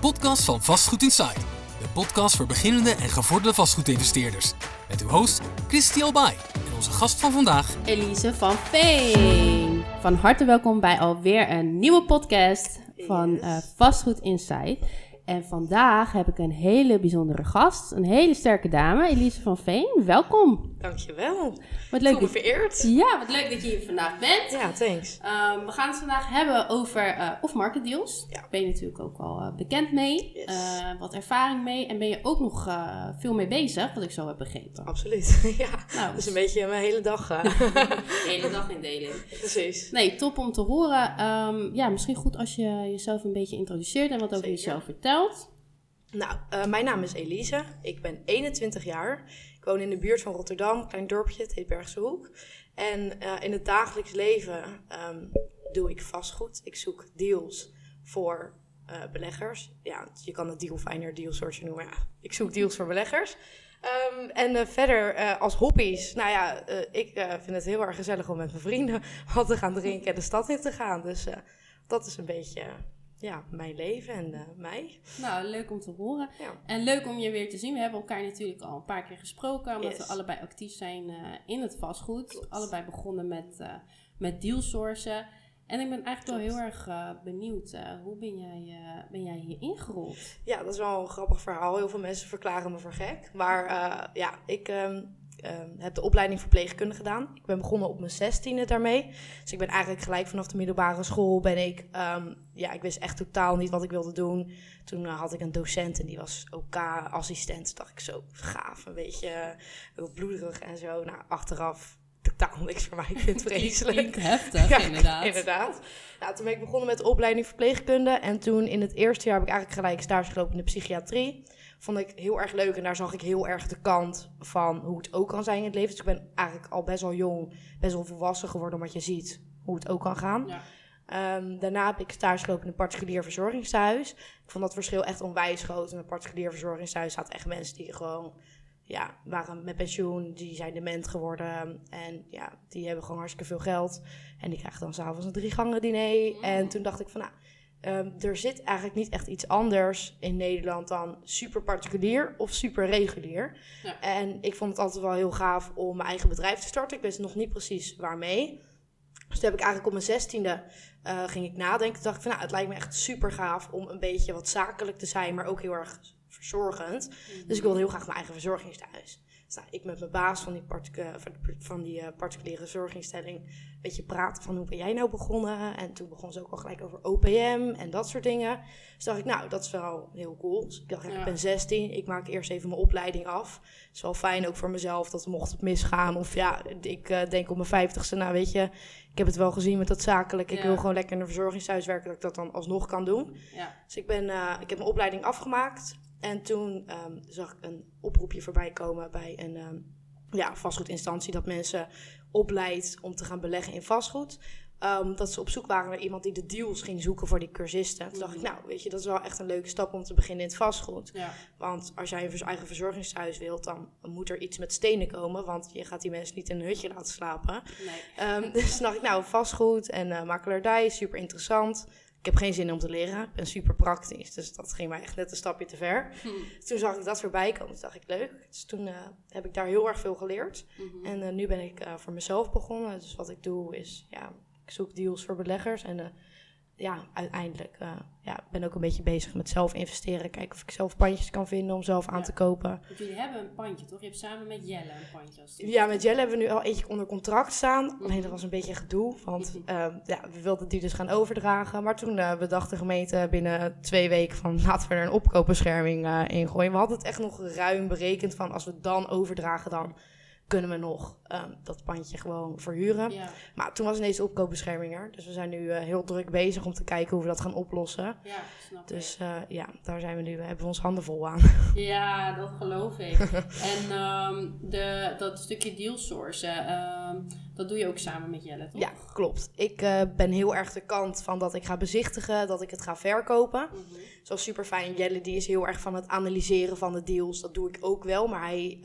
podcast van Vastgoed Inside. De podcast voor beginnende en gevorderde vastgoedinvesteerders. Met uw host Christy Albay en onze gast van vandaag Elise van Veen. Van harte welkom bij alweer een nieuwe podcast van eh, Vastgoed Inside. En vandaag heb ik een hele bijzondere gast, een hele sterke dame, Elise van Veen. Welkom. Dankjewel. Wat Leuk me vereerd. ja, wat leuk dat je hier vandaag bent. Ja, thanks. Ehm, we gaan het vandaag hebben over eh off-market deals. Ja. Daar ben je natuurlijk ook al eh, bekend mee. Yes. Eh, wat ervaring mee. En ben je ook nog veel mee bezig, wat ik zo heb begrepen. Absoluut. ja, Nou, dat is een beetje mijn hele dag. de hele dag indeling. Precies. Nee, top om te horen. Ehm, ja, misschien goed als je jezelf een beetje introduceert en wat over Zeker. jezelf vertelt. Nou, mijn naam is Elise. Ik ben 21 jaar. Woon in de buurt van Rotterdam, klein dorpje, het heet Bergse Hoek. En eh, in het dagelijks leven ehm, doe ik vastgoed. Ik zoek deals voor eh, beleggers. Ja, je kan het dealfinder, dealsource noemen. Ja, ik zoek deals voor beleggers. Ehm, en eh, verder als hobby's, nou ja, ik vind het heel erg gezellig om met mijn vrienden wat te gaan drinken en de stad in te gaan. Dus dat is een beetje ja, mijn leven en eh, mij. Nou, leuk om te horen. Ja. En leuk om je weer te zien. We hebben elkaar natuurlijk al een paar keer gesproken, omdat Yes. we allebei actief zijn eh, in het vastgoed. Klopt. Allebei begonnen met, eh met dealsourcen. En ik ben eigenlijk wel heel erg benieuwd, hoe ben jij, ben jij hier ingerold? Ja, dat is wel een grappig verhaal. Heel veel mensen verklaren me voor gek. Maar ja, ik ehm, ehm, heb de opleiding verpleegkunde gedaan. Ik ben begonnen op mijn zestiende daarmee. Dus ik ben eigenlijk gelijk vanaf de middelbare school ben ik... ehm, ja, ik wist echt totaal niet wat ik wilde doen. Toen eh, had ik een docent en die was OK-assistent. Dacht ik zo, gaaf, een beetje eh, heel bloederig en zo. Nou, achteraf totaal niks voor mij. Ik vind het vreselijk. Heftig, Ja, inderdaad. Inderdaad. Nou, toen ben ik begonnen met de opleiding verpleegkunde. En toen in het eerste jaar heb ik eigenlijk gelijk stage gelopen in de psychiatrie. Vond ik heel erg leuk en daar zag ik heel erg de kant van hoe het ook kan zijn in het leven. Dus ik ben eigenlijk al best wel jong, best wel volwassen geworden, omdat je ziet hoe het ook kan gaan. Ja. Ehm, daarna heb ik stage gelopen in een particulier verzorgingstehuis. Ik vond dat verschil echt onwijs groot. In een particulier verzorgingstehuis zaten echt mensen die gewoon ja, waren met pensioen, die zijn dement geworden. En ja, die hebben gewoon hartstikke veel geld. En die krijgen dan s'avonds een drie gangen diner. En toen dacht ik van, nou, ehm, er zit eigenlijk niet echt iets anders in Nederland dan super particulier of super regulier. Ja. En ik vond het altijd wel heel gaaf om mijn eigen bedrijf te starten. Ik wist nog niet precies waarmee. Dus toen heb ik eigenlijk op mijn zestiende eh ging ik nadenken. Toen dacht ik van, nou, het lijkt me echt super gaaf om een beetje wat zakelijk te zijn, maar ook heel erg verzorgend. Dus ik wilde heel graag mijn eigen verzorgingstehuis. Ik met mijn baas van die, particu- van die- eh, particuliere verzorgingstelling een beetje praten van hoe ben jij nou begonnen? En toen begon ze ook al gelijk over OPM en dat soort dingen. Dus dacht ik, nou, dat is wel heel cool. Dus ik dacht, ja, ik ben 16, ik maak eerst even mijn opleiding af. Het is wel fijn ook voor mezelf dat mocht het misgaan. Of ja, ik eh, denk op mijn vijftigste, nou weet je, ik heb het wel gezien met dat zakelijk. Ik wil gewoon lekker in een verzorgingshuis werken, dat ik dat dan alsnog kan doen. Ja. Dus ik, ben, eh, ik heb mijn opleiding afgemaakt. En toen ehm, zag ik een oproepje voorbij komen bij een ehm, ja, vastgoedinstantie. Dat mensen opleidt om te gaan beleggen in vastgoed. Ehm, dat ze op zoek waren naar iemand die de deals ging zoeken voor die cursisten. Toen dacht ik, nou weet je, dat is wel echt een leuke stap om te beginnen in het vastgoed. Ja. Want als jij een eigen verzorgingshuis wilt, dan moet er iets met stenen komen. Want je gaat die mensen niet in een hutje laten slapen. Nee. Ehm, dus dacht ik, nou, vastgoed en eh makelaardij, super interessant. Ik heb geen zin om te leren. Ik ben super praktisch. Dus dat ging mij echt net een stapje te ver. Hm. Toen zag ik dat voorbij komen. Toen dacht ik, leuk. Dus toen eh, heb ik daar heel erg veel geleerd. Mhm. En eh, nu ben ik eh, voor mezelf begonnen. Dus wat ik doe is, ja, ik zoek deals voor beleggers. En ja, uiteindelijk eh, ja, ben ook een beetje bezig met zelf investeren. Kijken of ik zelf pandjes kan vinden om zelf aan te kopen. Want jullie hebben een pandje, toch? Je hebt samen met Jelle een pandje. Als Ja, met Jelle hebben we nu al eentje onder contract staan. Alleen Mhm. dat was een beetje gedoe, want Mhm. ehm, ja, we wilden die dus gaan overdragen. Maar toen uh, bedacht de gemeente binnen twee weken van laten we er een opkoopbescherming uh, in gooien. We hadden het echt nog ruim berekend van als we dan overdragen, dan kunnen we nog um, dat pandje gewoon verhuren. Ja, Maar toen was ineens opkoopbescherming er. Dus we zijn nu uh, heel druk bezig om te kijken hoe we dat gaan oplossen. ja, snap. Dus uh, ja, daar zijn we nu, hebben we ons handen vol aan. Ja, dat geloof ik. en um, de, dat stukje dealsourcen, um, dat doe je ook samen met Jelle, toch? Ja, klopt. Ik uh, ben heel erg de kant van dat ik ga bezichtigen, dat ik het ga verkopen. Mm -hmm. Zoals super fijn. Jelle die is heel erg van het analyseren van de deals. Dat doe ik ook wel, maar hij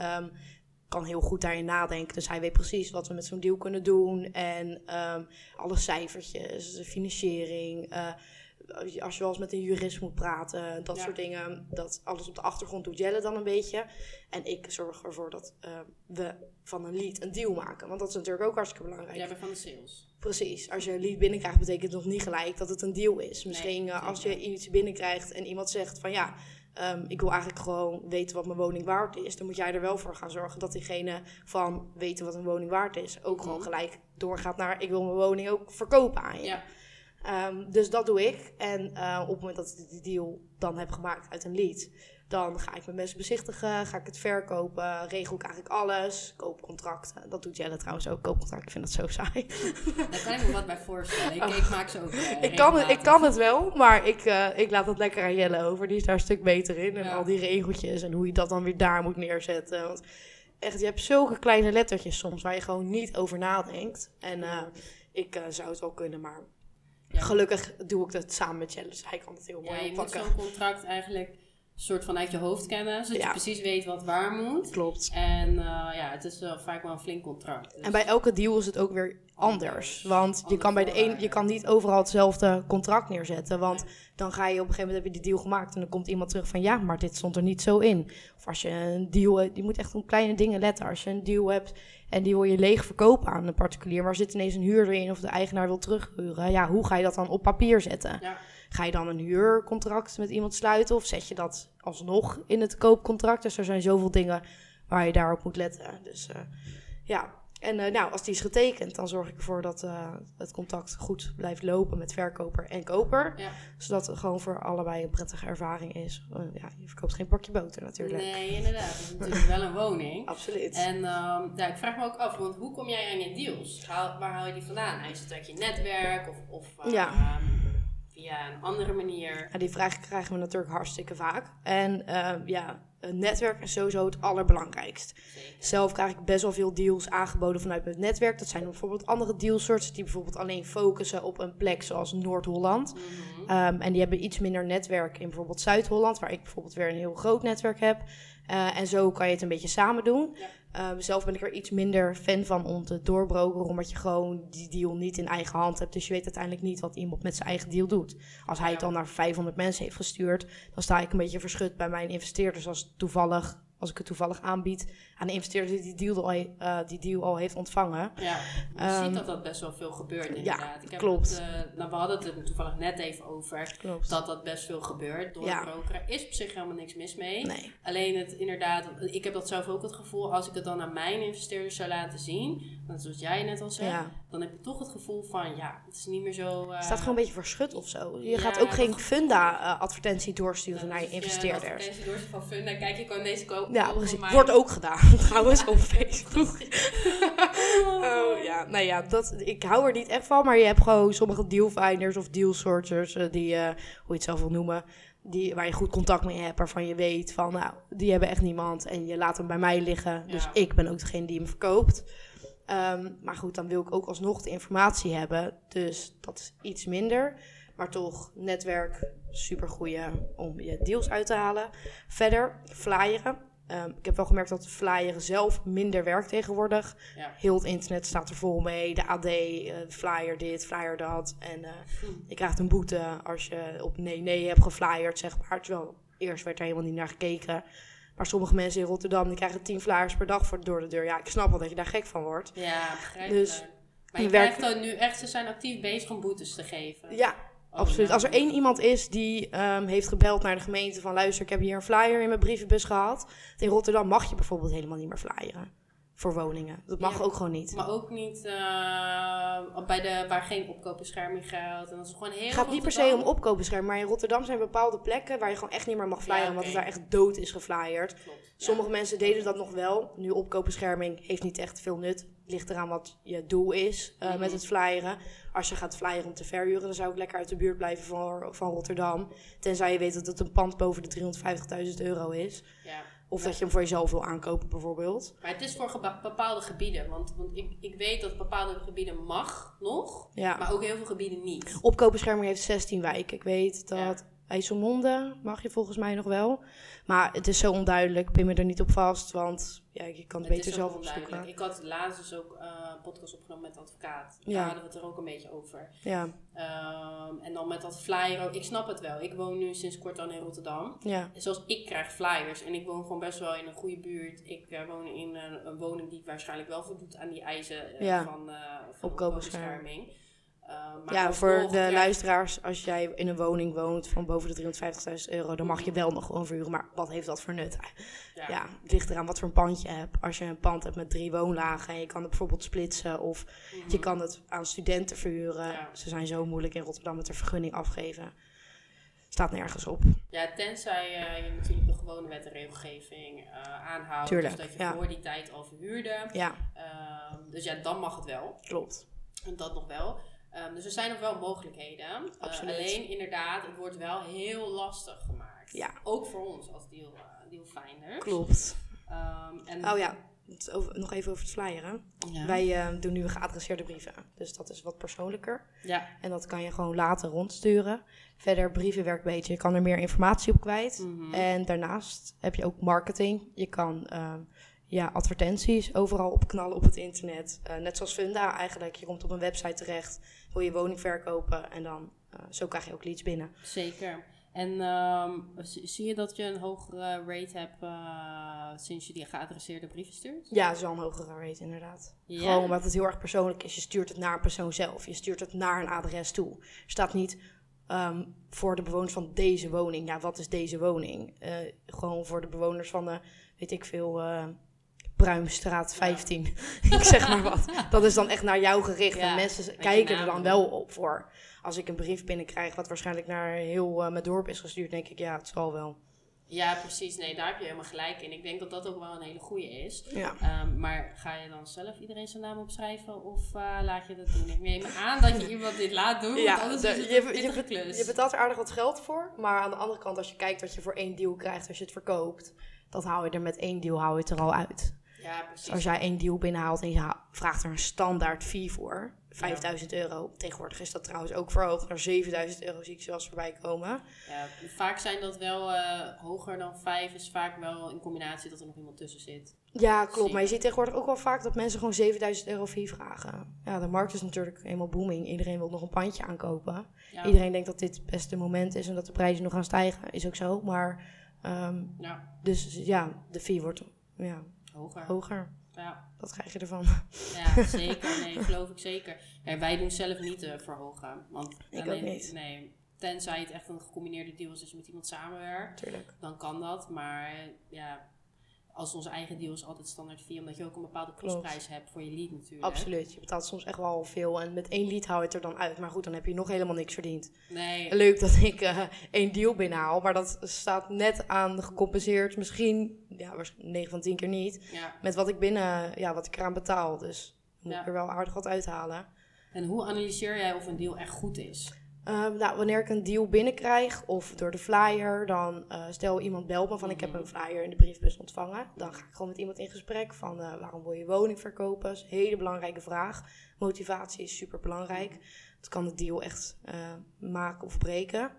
kan heel goed daarin nadenken. Dus hij weet precies wat we met zo'n deal kunnen doen. En um, alle cijfertjes, de financiering, uh, als je wel eens met een jurist moet praten, dat Ja. soort dingen. Dat alles op de achtergrond doet Jelle dan een beetje. En ik zorg ervoor dat eh, we van een lead een deal maken. Want dat is natuurlijk ook hartstikke belangrijk. Jij bent van de sales. Precies. Als je een lead binnenkrijgt, betekent het nog niet gelijk dat het een deal is. Misschien Nee, eh, als je iets binnenkrijgt en iemand zegt van ja, ehm, ik wil eigenlijk gewoon weten wat mijn woning waard is. Dan moet jij er wel voor gaan zorgen dat diegene van weten wat een woning waard is ook gewoon Mhm. gelijk doorgaat naar ik wil mijn woning ook verkopen aan je. Ja. Ehm, dus dat doe ik. En eh, op het moment dat ik die deal dan heb gemaakt uit een lead, dan ga ik mijn mensen bezichtigen, ga ik het verkopen, regel ik eigenlijk alles, koopcontracten. Dat doet Jelle trouwens ook, koopcontracten. Ik vind dat zo saai. Daar kan ik me wat bij voorstellen. Ik, ik maak ze ook eh, Ik kan, het, ik kan het wel, maar ik, eh, ik laat het lekker aan Jelle over. Die is daar een stuk beter in. En Ja. al die regeltjes en hoe je dat dan weer daar moet neerzetten. Want echt, je hebt zulke kleine lettertjes soms waar je gewoon niet over nadenkt. En eh, ik zou het wel kunnen, maar Ja. gelukkig doe ik dat samen met Jelle. Dus hij kan het heel mooi Ja, je moet oppakken. zo'n contract eigenlijk soort van uit je hoofd kennen. Zodat Ja. je precies weet wat waar moet. Klopt. En eh, ja, het is vaak wel een flink contract. Dus- En bij elke deal is het ook weer anders. Anders. Want je kan bij de een, je kan niet overal hetzelfde contract neerzetten. Want dan ga je op een gegeven moment heb je die deal gemaakt. En dan komt iemand terug van ja, maar dit stond er niet zo in. Of als je een deal, hebt- je moet echt op kleine dingen letten. Als je een deal hebt en die wil je leeg verkopen aan een particulier. Maar er zit ineens een huurder in of de eigenaar wil terughuren. Ja, hoe ga je dat dan op papier zetten? Ja. Ga je dan een huurcontract met iemand sluiten? Of zet je dat alsnog in het koopcontract? Dus er zijn zoveel dingen waar je daarop moet letten. Dus eh, ja, en eh, nou, als die is getekend, dan zorg ik ervoor dat eh, het contact goed blijft lopen met verkoper en koper. Ja. Zodat het gewoon voor allebei een prettige ervaring is. Ja, je verkoopt geen pakje boter natuurlijk. Nee, inderdaad. Het is natuurlijk wel een woning. Absoluut. En ehm, ja, ik vraag me ook af, want hoe kom jij aan je deals? Haal- waar haal je die vandaan? Is het uit je netwerk of, of Ja. Via een andere manier? Ja, die vraag krijgen we natuurlijk hartstikke vaak. En eh, ja, een netwerk is sowieso het allerbelangrijkst. Zeker. Zelf krijg ik best wel veel deals aangeboden vanuit mijn netwerk. Dat zijn bijvoorbeeld andere dealsoorts die bijvoorbeeld alleen focussen op een plek zoals Noord-Holland. Mhm. Ehm, en die hebben iets minder netwerk in bijvoorbeeld Zuid-Holland, waar ik bijvoorbeeld weer een heel groot netwerk heb. Eh, en zo kan je het een beetje samen doen. Ja. Ehm, zelf ben ik er iets minder fan van om te doorbrokeren, omdat je gewoon die deal niet in eigen hand hebt. Dus je weet uiteindelijk niet wat iemand met zijn eigen deal doet. Als hij het dan naar 500 mensen heeft gestuurd, dan sta ik een beetje verschut bij mijn investeerders als toevallig. Als ik het toevallig aanbied aan de investeerder die die deal al, eh, die deal al heeft ontvangen. Ja, je Ehm, ziet dat dat best wel veel gebeurt inderdaad. Ik heb klopt. Het, eh, nou, we hadden het er toevallig net even over. Klopt. Dat dat best veel gebeurt. Door Ja. brokeren is op zich helemaal niks mis mee. Nee. Alleen het inderdaad, ik heb dat zelf ook het gevoel, als ik het dan aan mijn investeerders zou laten zien, dan zoals jij net al zei, Ja. dan heb je toch het gevoel van, ja, het is niet meer zo... eh, Het staat gewoon een beetje verschut of zo. Je Ja, gaat ook geen dat- funda-advertentie doorsturen naar je investeerders. advertentie doorstuurt van Funda, kijk, je kan deze kopen. Ja, precies. Wordt ook gedaan, trouwens, op Facebook. oh ja, nou ja, dat, ik hou er niet echt van. Maar je hebt gewoon sommige dealfinders of dealsorters, eh, die, eh, hoe je het zelf wil noemen, die, waar je goed contact mee hebt, waarvan je weet van, nou, die hebben echt niemand. En je laat hem bij mij liggen. Dus Ja. ik ben ook degene die hem verkoopt. Ehm, maar goed, dan wil ik ook alsnog de informatie hebben. Dus dat is iets minder. Maar toch, netwerk, supergoeie om je deals uit te halen. Verder, flyeren. Ehm, ik heb wel gemerkt dat flyeren zelf minder werkt tegenwoordig. Ja. Heel het internet staat er vol mee. De AD, eh, flyer dit, flyer dat. En eh, je krijgt een boete als je op nee nee hebt geflyerd, zeg maar. Terwijl eerst werd er helemaal niet naar gekeken. Maar sommige mensen in Rotterdam die krijgen 10 flyers per dag voor, door de deur. Ja, ik snap wel dat je daar gek van wordt. Ja, begrijpelijk. Dus maar je we werken- krijgt nu echt, ze zijn actief bezig om boetes te geven. Ja, absoluut. Als er één iemand is die ehm, heeft gebeld naar de gemeente van... luister, ik heb hier een flyer in mijn brievenbus gehad. In Rotterdam mag je bijvoorbeeld helemaal niet meer flyeren. Voor woningen. Dat mag Ja. ook gewoon niet. Maar ook niet eh, bij de, waar geen opkoopbescherming geldt. En dat is gewoon heel Het gaat niet per se om opkoopbescherming. Maar in Rotterdam zijn bepaalde plekken waar je gewoon echt niet meer mag flyeren. Ja, Omdat oké. het daar echt dood is geflyerd. Klopt. Ja. Sommige mensen deden dat nog wel. Nu opkoopbescherming heeft niet echt veel nut. Ligt eraan wat je doel is eh, Mhm. met het flyeren. Als je gaat flyeren om te verhuren, dan zou ik lekker uit de buurt blijven van, van Rotterdam. Tenzij je weet dat het een pand boven de 350.000 euro is. Ja. Of Ja. dat je hem voor jezelf wil aankopen bijvoorbeeld. Maar het is voor bepaalde gebieden. Want, want ik, ik weet dat bepaalde gebieden mag nog. Ja. Maar ook heel veel gebieden niet. Opkoopbescherming heeft 16 wijken. Ik weet dat. IJsselmonde mag je volgens mij nog wel. Maar het is zo onduidelijk. Ik pin me er niet op vast, want ja, je kan het, Het beter zelf opzoeken. Ik had laatst dus ook eh, podcast opgenomen met de advocaat. Ja. Daar hadden we het er ook een beetje over. Ja, Ehm, en dan met dat flyer, ook- ik snap het wel. Ik woon nu sinds kort al in Rotterdam. ja, En Zoals ik krijg flyers en ik woon gewoon best wel in een goede buurt. Ik eh, woon in een, een woning die waarschijnlijk wel voldoet aan die eisen eh, Ja. van, van Opkoopbescherming. Eh, maar ja voor de krijg- luisteraars, als jij in een woning woont van boven de 350.000 euro, dan mag je wel nog gewoon verhuren. Maar wat heeft dat voor nut? Ja. Ja, het ligt eraan wat voor een pand je hebt. Als je een pand hebt met drie woonlagen en je kan het bijvoorbeeld splitsen of Mhm. je kan het aan studenten verhuren. Ja. Ze zijn zo moeilijk in Rotterdam met de vergunning afgeven. Staat nergens op. Ja, tenzij eh, je natuurlijk de gewone wet en regelgeving eh, aanhoudt. Tuurlijk, dus dat je ja. voor die tijd al verhuurde. Ja, Ehm, dus ja, dan mag het wel. klopt. En dat nog wel. Ehm, dus er zijn nog wel mogelijkheden. Eh, Absoluut. alleen inderdaad, het wordt wel heel lastig gemaakt. Ja. Ook voor ons als deal, uh, dealfinders. Klopt. Ehm, en, Oh ja, over- nog even over het flyeren. Ja. Wij eh, doen nu geadresseerde brieven. Dus dat is wat persoonlijker. ja. En dat kan je gewoon later rondsturen. Verder, brieven werkt beter. Je kan er meer informatie op kwijt. Mhm. En daarnaast heb je ook marketing. Je kan ehm, ja, advertenties overal opknallen op het internet. Eh, net zoals Funda eigenlijk. Je komt op een website terecht, wil je woning verkopen en dan eh, zo krijg je ook leads binnen. Zeker. En ehm, zie je dat je een hogere rate hebt eh, sinds je die geadresseerde brieven stuurt? Ja, is wel een hogere rate inderdaad. Gewoon omdat het heel erg persoonlijk is. Je stuurt het naar een persoon zelf. Je stuurt het naar een adres toe. Er staat niet ehm, voor de bewoners van deze woning. Ja, wat is deze woning? Gewoon voor de bewoners van de, weet ik veel, Pruimstraat 15. ik zeg maar wat. Dat is dan echt naar jou gericht. Ja, en mensen kijken er dan wel op voor. Als ik een brief binnenkrijg wat waarschijnlijk naar heel eh, mijn dorp is gestuurd, denk ik, ja, het zal wel. Ja, precies. Nee, daar heb je helemaal gelijk in. Ik denk dat dat ook wel een hele goede is. Ja. Ehm, maar ga je dan zelf iedereen zijn naam opschrijven of eh, laat je dat doen? Ik neem aan dat je iemand dit laat doen, want anders de- is het je, je, je, klus. je betaalt er aardig wat geld voor. Maar aan de andere kant, als je kijkt wat je voor één deal krijgt als je het verkoopt, dan hou je er met één deal hou je het er al uit. Ja, precies. als jij één deal binnenhaalt en je vraagt er een standaard fee voor, 5000 euro. Tegenwoordig is dat trouwens ook verhoogd naar 7000 euro, zie ik zelfs voorbij komen. Ja, vaak zijn dat wel eh, hoger dan vijf, is vaak wel in combinatie dat er nog iemand tussen zit. Ja, klopt. Maar je ziet tegenwoordig ook wel vaak dat mensen gewoon 7000 euro fee vragen. Ja, de markt is natuurlijk helemaal booming. Iedereen wil nog een pandje aankopen. Ja, Iedereen denkt dat dit het beste moment is en dat de prijzen nog gaan stijgen. Is ook zo. Maar, ehm, ja dus ja, de fee wordt ja, hoger. hoger. Ja. Wat krijg je ervan? Ja, zeker. Nee, geloof ik zeker. Wij doen zelf niet eh, verhogen. Want Ik ook alleen- niet. Nee, tenzij het echt een gecombineerde deal is, met iemand samenwerkt, Tuurlijk. dan kan dat. Maar ja, als onze eigen deal is altijd standaard fee, omdat je ook een bepaalde kostprijs hebt voor je lead natuurlijk. Absoluut. Je betaalt soms echt wel veel. En met één lied hou je het er dan uit. Maar goed, dan heb je nog helemaal niks verdiend. Nee, Leuk dat ik eh, één deal binnenhaal. Maar dat staat net aan gecompenseerd. Misschien, ja, waarschijnlijk 9 van 10 keer niet. ja. Met wat ik binnen, ja, wat ik eraan betaal. Dus moet Ja. ik er wel aardig wat uithalen. En hoe analyseer jij of een deal echt goed is? Ehm, nou, wanneer ik een deal binnenkrijg of door de flyer, dan eh, stel iemand belt me van ik heb Mhm. een flyer in de briefbus ontvangen. Dan ga ik gewoon met iemand in gesprek van eh, waarom wil je woning verkopen? Dat is een hele belangrijke vraag. Motivatie is super belangrijk. Het kan de deal echt eh, maken of breken.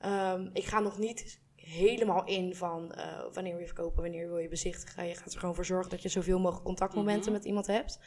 Ehm, ik ga nog niet helemaal in van wanneer wil je verkopen, wanneer wil je bezichtigen. Je gaat er gewoon voor zorgen dat je zoveel mogelijk contactmomenten Mhm. met iemand hebt.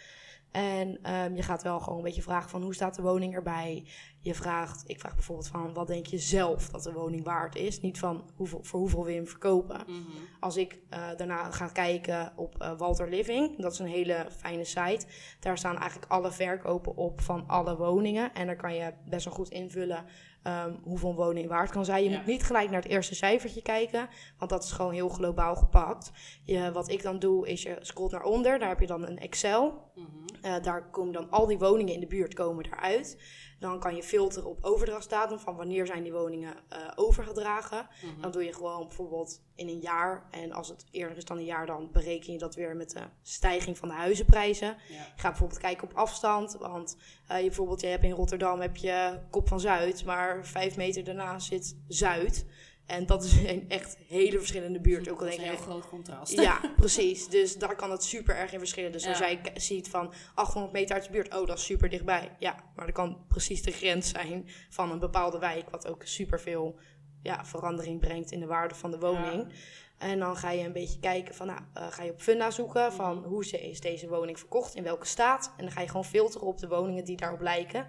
En ehm, je gaat wel gewoon een beetje vragen van hoe staat de woning erbij? Je vraagt, ik vraag bijvoorbeeld van wat denk je zelf dat de woning waard is? Niet van hoeveel, voor hoeveel wil je hem verkopen. Mhm. Als ik eh, daarna ga kijken op eh, Walter Living, dat is een hele fijne site. Daar staan eigenlijk alle verkopen op van alle woningen. En daar kan je best wel goed invullen ehm, hoeveel een woning waard kan zijn. Je Ja. moet niet gelijk naar het eerste cijfertje kijken, want dat is gewoon heel globaal gepakt. Je, wat ik dan doe, is je scrolt naar onder, daar heb je dan een Excel. Mhm. Eh, daar komen dan al die woningen in de buurt komen eruit. Dan kan je filteren op overdrachtsdatum van wanneer zijn die woningen eh, overgedragen. Mhm. Dan doe je gewoon bijvoorbeeld in een jaar. En als het eerder is dan een jaar, dan bereken je dat weer met de stijging van de huizenprijzen. Ja. Je gaat bijvoorbeeld kijken op afstand. Want eh, je, bijvoorbeeld, je hebt in Rotterdam heb je Kop van Zuid, maar vijf meter daarna zit Zuid. En dat is een echt hele verschillende buurt. Ook al Dat is denk een je, heel groot contrast. ja, precies. Dus daar kan het super erg in verschillen. Dus als jij ziet van 800 meter uit de buurt, oh, dat is super dichtbij. Ja, maar dat kan precies de grens zijn van een bepaalde wijk, wat ook super veel ja, verandering brengt in de waarde van de woning. En dan ga je een beetje kijken van, nou, eh, ga je op funda zoeken van Mhm. hoe ze- is deze woning verkocht, in welke staat. En dan ga je gewoon filteren op de woningen die daarop lijken.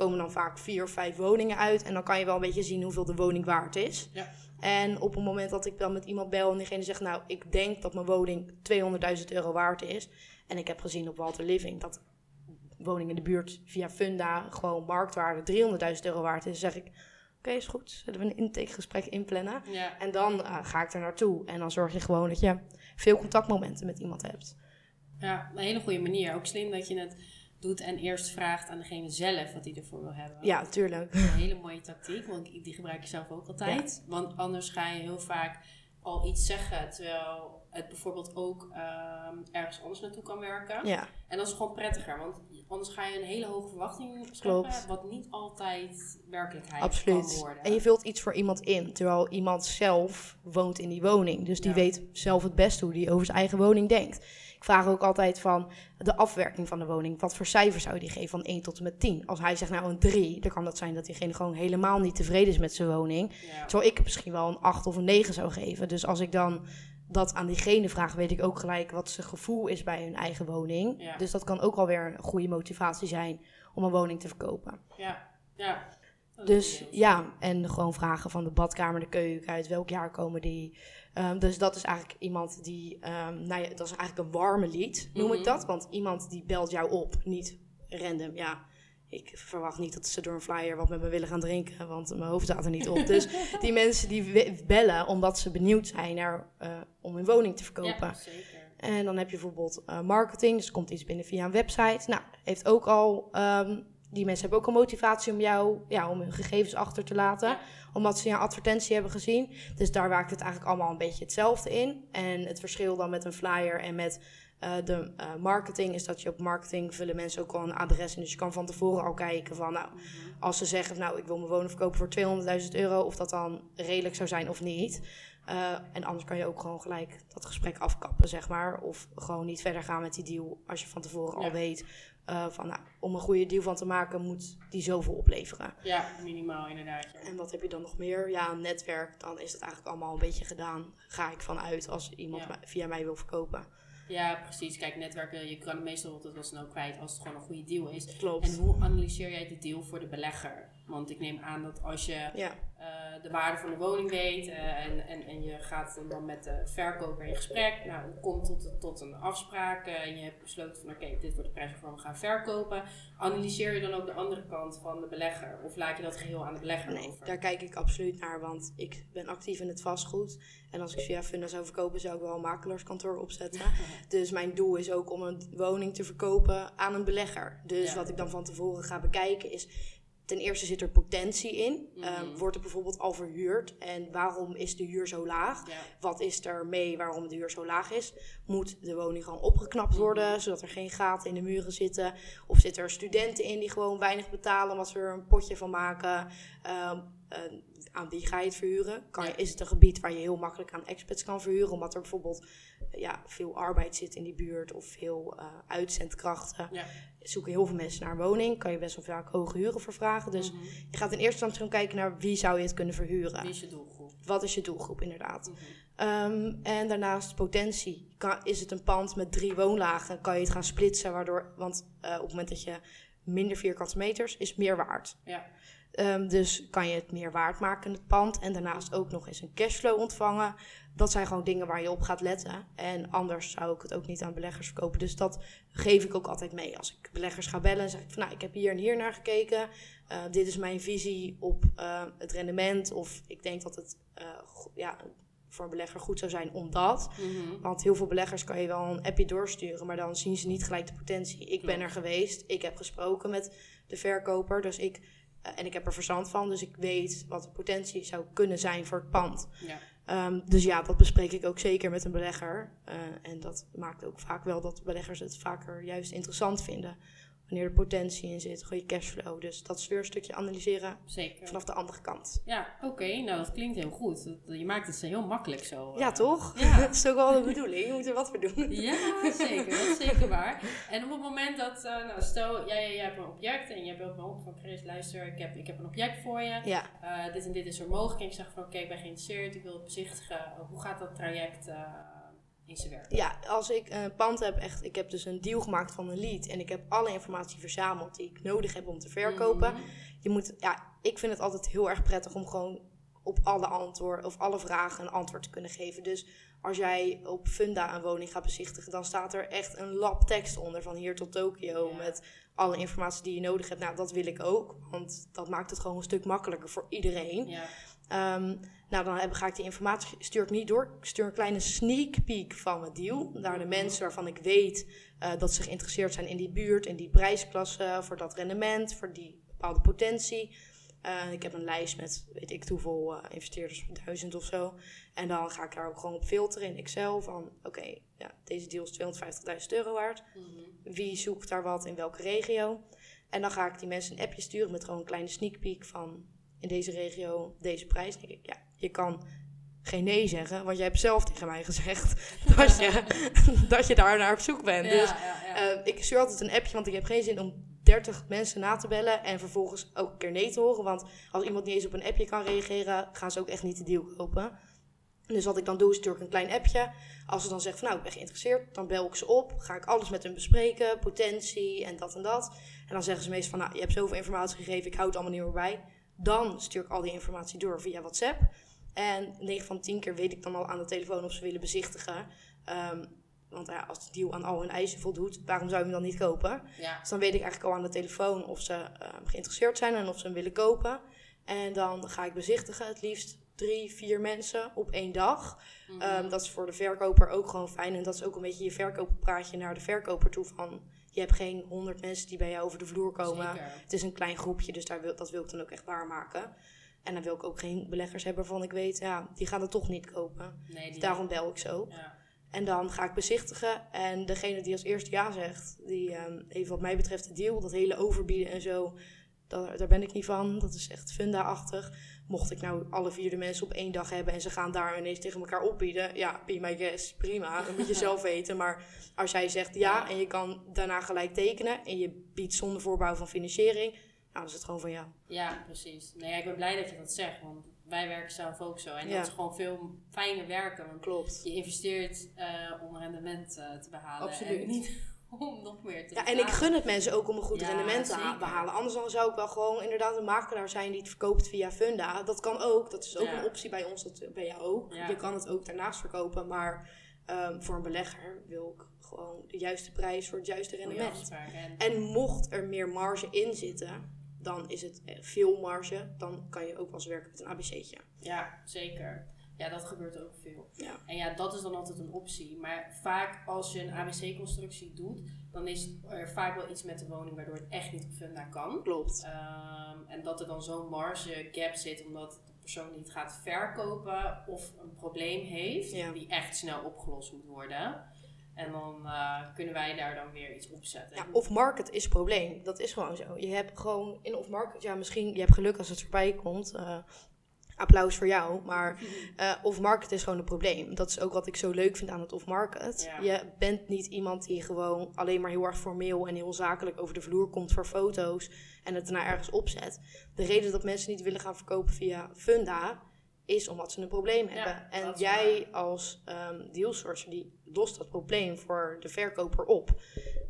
Komen dan vaak vier of vijf woningen uit. En dan kan je wel een beetje zien hoeveel de woning waard is. Ja. En op het moment dat ik dan met iemand bel en diegene zegt, nou, ik denk dat mijn woning 200.000 euro waard is. En ik heb gezien op Walter Living dat woning in de buurt via Funda gewoon marktwaarde 300.000 euro waard is. Dan zeg ik, oké, is goed. Zullen we een intakegesprek inplannen? Ja. En dan eh, ga ik er naartoe. En dan zorg je gewoon dat je veel contactmomenten met iemand hebt. ja, een hele goede manier. Ook slim dat je het doet en eerst vraagt aan degene zelf wat hij ervoor wil hebben. Ja, tuurlijk. Een hele mooie tactiek, want die gebruik ik zelf ook altijd. Want anders ga je heel vaak al iets zeggen, terwijl het bijvoorbeeld ook ehm, ergens anders naartoe kan werken. Ja, En dat is gewoon prettiger, want anders ga je een hele hoge verwachting scheppen, wat niet altijd werkelijkheid kan absoluut. worden. En je vult iets voor iemand in, terwijl iemand zelf woont in die woning. Dus die Ja. weet zelf het best hoe die over zijn eigen woning denkt. Ik vraag ook altijd van de afwerking van de woning. Wat voor cijfer zou je die geven van 1 tot en met 10? Als hij zegt nou een 3, dan kan dat zijn dat diegene gewoon helemaal niet tevreden is met zijn woning. ja. Terwijl ik misschien wel een 8 of een 9 zou geven. Dus als ik dan dat aan diegene vraag, weet ik ook gelijk wat zijn gevoel is bij hun eigen woning. Ja. Dus dat kan ook alweer een goede motivatie zijn om een woning te verkopen. ja, ja. Dus ja, en gewoon vragen van de badkamer, de keuken, uit welk jaar komen die. Ehm, dus dat is eigenlijk iemand die, ehm, nou ja, dat is eigenlijk een warme lied, noem Mhm. ik dat. Want iemand die belt jou op, niet random. Ja, ik verwacht niet dat ze door een flyer wat met me willen gaan drinken, want mijn hoofd staat er niet op. Dus die mensen die bellen omdat ze benieuwd zijn naar, eh, om hun woning te verkopen. Ja, zeker. En dan heb je bijvoorbeeld eh, marketing, dus er komt iets binnen via een website. Nou, heeft ook al, ehm, die mensen hebben ook al motivatie om jou, ja, om hun gegevens achter te laten. Omdat ze jouw advertentie hebben gezien. Dus daar werkt het eigenlijk allemaal een beetje hetzelfde in. En het verschil dan met een flyer en met eh, de eh, marketing is dat je op marketing vullen mensen ook al een adres in. Dus je kan van tevoren al kijken van, nou, Mhm. als ze zeggen, nou, ik wil mijn woning verkopen voor 200.000 euro, of dat dan redelijk zou zijn of niet. Eh, en anders kan je ook gewoon gelijk dat gesprek afkappen, zeg maar. Of gewoon niet verder gaan met die deal als je van tevoren Ja. al weet eh, van, nou, om een goede deal van te maken moet die zoveel opleveren. Ja, minimaal inderdaad. Ja. En wat heb je dan nog meer? Ja, een netwerk, dan is het eigenlijk allemaal een beetje gedaan. Ga ik vanuit als iemand Ja. via mij wil verkopen. Ja, precies. Kijk, netwerken, je kan meestal altijd wel snel kwijt als het gewoon een goede deal is. Klopt. En hoe analyseer jij de deal voor de belegger? Want ik neem aan dat als je Ja, eh, de waarde van de woning weet en, en, en je gaat dan met de verkoper in gesprek, nou, het komt tot, tot een afspraak eh, en je hebt besloten van oké, dit wordt de prijs waarvoor we gaan verkopen. Analyseer je dan ook de andere kant van de belegger? Of laat je dat geheel aan de belegger nee, over? daar kijk ik absoluut naar, want ik ben actief in het vastgoed. En als ik via Funda zou verkopen, zou ik wel een makelaarskantoor opzetten. Dus mijn doel is ook om een woning te verkopen aan een belegger. Dus Ja. wat ik dan van tevoren ga bekijken is... Ten eerste zit er potentie in. Mhm. Ehm, wordt er bijvoorbeeld al verhuurd? En waarom is de huur zo laag? Ja. Wat is er mee waarom de huur zo laag is? Moet de woning gewoon opgeknapt worden, Mhm. zodat er geen gaten in de muren zitten? Of zitten er studenten in die gewoon weinig betalen, omdat ze er een potje van maken? Ehm, eh, aan wie ga je het verhuren? Kan je, Ja. is het een gebied waar je heel makkelijk aan expats kan verhuren, omdat er bijvoorbeeld eh, ja, veel arbeid zit in die buurt of veel eh, uitzendkrachten? Ja. Zoeken heel veel mensen naar een woning, kan je best wel vaak hoge huren voor vragen. Dus Mhm. je gaat in eerste instantie gewoon kijken naar wie zou je het kunnen verhuren. Wie is je doelgroep? Wat is je doelgroep inderdaad? Mhm. Ehm, en daarnaast potentie. Kan, is het een pand met drie woonlagen, kan je het gaan splitsen, waardoor, want op het moment dat je minder vierkante meters is meer waard. Ja. Ehm, dus kan je het meer waard maken, het pand. En daarnaast ook nog eens een cashflow ontvangen. Dat zijn gewoon dingen waar je op gaat letten. En anders zou ik het ook niet aan beleggers verkopen. Dus dat geef ik ook altijd mee. Als ik beleggers ga bellen, zeg ik van nou, ik heb hier en hier naar gekeken. Eh, dit is mijn visie op eh, het rendement. Of ik denk dat het eh, ja, voor een belegger goed zou zijn omdat. Mhm. Want heel veel beleggers kan je wel een appje doorsturen, maar dan zien ze niet gelijk de potentie. Ik ben er geweest, ik heb gesproken met de verkoper, dus ik, eh, en ik heb er verstand van, dus ik weet wat de potentie zou kunnen zijn voor het pand. Ja. Ehm, dus ja, dat bespreek ik ook zeker met een belegger. Eh, en dat maakt ook vaak wel dat beleggers het vaker juist interessant vinden. Wanneer er potentie in zit, gewoon je cashflow. Dus dat is weer een stukje analyseren Zeker. vanaf de andere kant. Ja, oké. Nou, dat klinkt heel goed. Je maakt het heel makkelijk zo. Ja, eh. toch? Ja. dat is ook wel de bedoeling. Je moet er wat voor doen. Ja, zeker. Dat is zeker waar. En op het moment dat, eh, nou, stel, jij, jij hebt een object en jij belt me op van Chris, luister, ik heb, ik heb een object voor je. Ja, Eh, dit en dit is er mogelijk. En ik zeg van, oké, ik ben geïnteresseerd, ik wil het bezichtigen. Hoe gaat dat traject eh, in zijn werk? ja, als ik een pand heb, echt, ik heb dus een deal gemaakt van een lead. En ik heb alle informatie verzameld die ik nodig heb om te verkopen. Mhm. Je moet, ja, ik vind het altijd heel erg prettig om gewoon op alle antwoorden of alle vragen een antwoord te kunnen geven. Dus als jij op Funda een woning gaat bezichtigen, dan staat er echt een lab tekst onder van hier tot Tokio Ja. met alle informatie die je nodig hebt. Nou, dat wil ik ook, want dat maakt het gewoon een stuk makkelijker voor iedereen. Ja, Ehm, nou, dan heb, ga ik die informatie, stuur ik niet door. Ik stuur een kleine sneak peek van mijn deal naar de mensen waarvan ik weet eh, dat ze geïnteresseerd zijn in die buurt, in die prijsklasse, voor dat rendement, voor die bepaalde potentie. Eh, ik heb een lijst met weet ik hoeveel eh, investeerders, duizend of zo. En dan ga ik daar ook gewoon op filteren in Excel van, oké, ja, deze deal is 250.000 euro waard. Mhm. Wie zoekt daar wat in welke regio? En dan ga ik die mensen een appje sturen met gewoon een kleine sneak peek van in deze regio deze prijs. Denk ik, ja, je kan geen nee zeggen, want jij hebt zelf tegen mij gezegd dat je, dat je daar naar op zoek bent. ja, dus ja, eh, ik stuur altijd een appje, want ik heb geen zin om 30 mensen na te bellen en vervolgens ook een keer nee te horen. Want als iemand niet eens op een appje kan reageren, gaan ze ook echt niet de deal kopen. Dus wat ik dan doe, stuur ik een klein appje. Als ze dan zeggen van nou, ik ben geïnteresseerd, dan bel ik ze op. Ga ik alles met hun bespreken, potentie en dat en dat. En dan zeggen ze meestal van nou, je hebt zoveel informatie gegeven, ik hou het allemaal niet meer bij. Dan stuur ik al die informatie door via WhatsApp. En 9 van 10 keer weet ik dan al aan de telefoon of ze willen bezichtigen. Ehm, want ja, als de deal aan al hun eisen voldoet, waarom zou je hem dan niet kopen? ja. Dus dan weet ik eigenlijk al aan de telefoon of ze ehm, geïnteresseerd zijn en of ze hem willen kopen. En dan ga ik bezichtigen, het liefst drie, vier mensen op één dag. Mhm. Ehm, dat is voor de verkoper ook gewoon fijn. En dat is ook een beetje je verkooppraatje naar de verkoper toe van... Je hebt geen honderd mensen die bij jou over de vloer komen. Zeker. Het is een klein groepje, dus daar wil, dat wil ik dan ook echt waarmaken. En dan wil ik ook geen beleggers hebben waarvan ik weet, ja, die gaan het toch niet kopen. Nee, Dus die, daarom bel ik zo. ja. En dan ga ik bezichtigen. En degene die als eerste ja zegt, die ehm heeft wat mij betreft de deal, dat hele overbieden en zo, daar, daar ben ik niet van. Dat is echt funda-achtig. Mocht ik nou alle vier de mensen op één dag hebben en ze gaan daar ineens tegen elkaar opbieden, ja, be my guest, prima. Dat moet je zelf weten. Maar als jij zegt ja en je kan daarna gelijk tekenen en je biedt zonder voorbouw van financiering, nou, dan is het gewoon van ja. Ja, precies. Nee, ik ben blij dat je dat zegt, want wij werken zelf ook zo. En Ja. dat is gewoon veel fijner werken, want Klopt. je investeert eh, om rendement eh, te behalen. Absoluut. En niet om nog meer te Ja, en ik gun het mensen ook om een goed Ja, rendement te behalen. Anders dan zou ik wel gewoon inderdaad een makelaar zijn die het verkoopt via Funda. Dat kan ook. Dat is ook Ja. een optie bij ons. Dat bij jou ook. Ja. Je kan het ook daarnaast verkopen. Maar ehm, voor een belegger wil ik gewoon de juiste prijs voor het juiste rendement. En, mocht er meer marge in zitten, dan is het veel marge. Dan kan je ook wel eens werken met een ABC'tje. ja, zeker. Ja, dat gebeurt ook veel. Ja. En ja, dat is dan altijd een optie. Maar vaak als je een ABC-constructie doet, dan is er vaak wel iets met de woning waardoor het echt niet op funda kan. Klopt. Ehm, en dat er dan zo'n marge gap zit omdat de persoon die het gaat verkopen of een probleem heeft Ja. die echt snel opgelost moet worden. En dan eh, kunnen wij daar dan weer iets op zetten. Ja, off-market is probleem. Dat is gewoon zo. Je hebt gewoon in off-market, ja, misschien, je hebt geluk als het voorbij komt. Eh, applaus voor jou. Maar eh, off-market is gewoon een probleem. Dat is ook wat ik zo leuk vind aan het off-market. Ja. Je bent niet iemand die gewoon alleen maar heel erg formeel en heel zakelijk over de vloer komt voor foto's en het daarna ergens opzet. De reden dat mensen niet willen gaan verkopen via Funda is omdat ze een probleem Ja, hebben. En jij als ehm dealsourcer die lost dat probleem voor de verkoper op.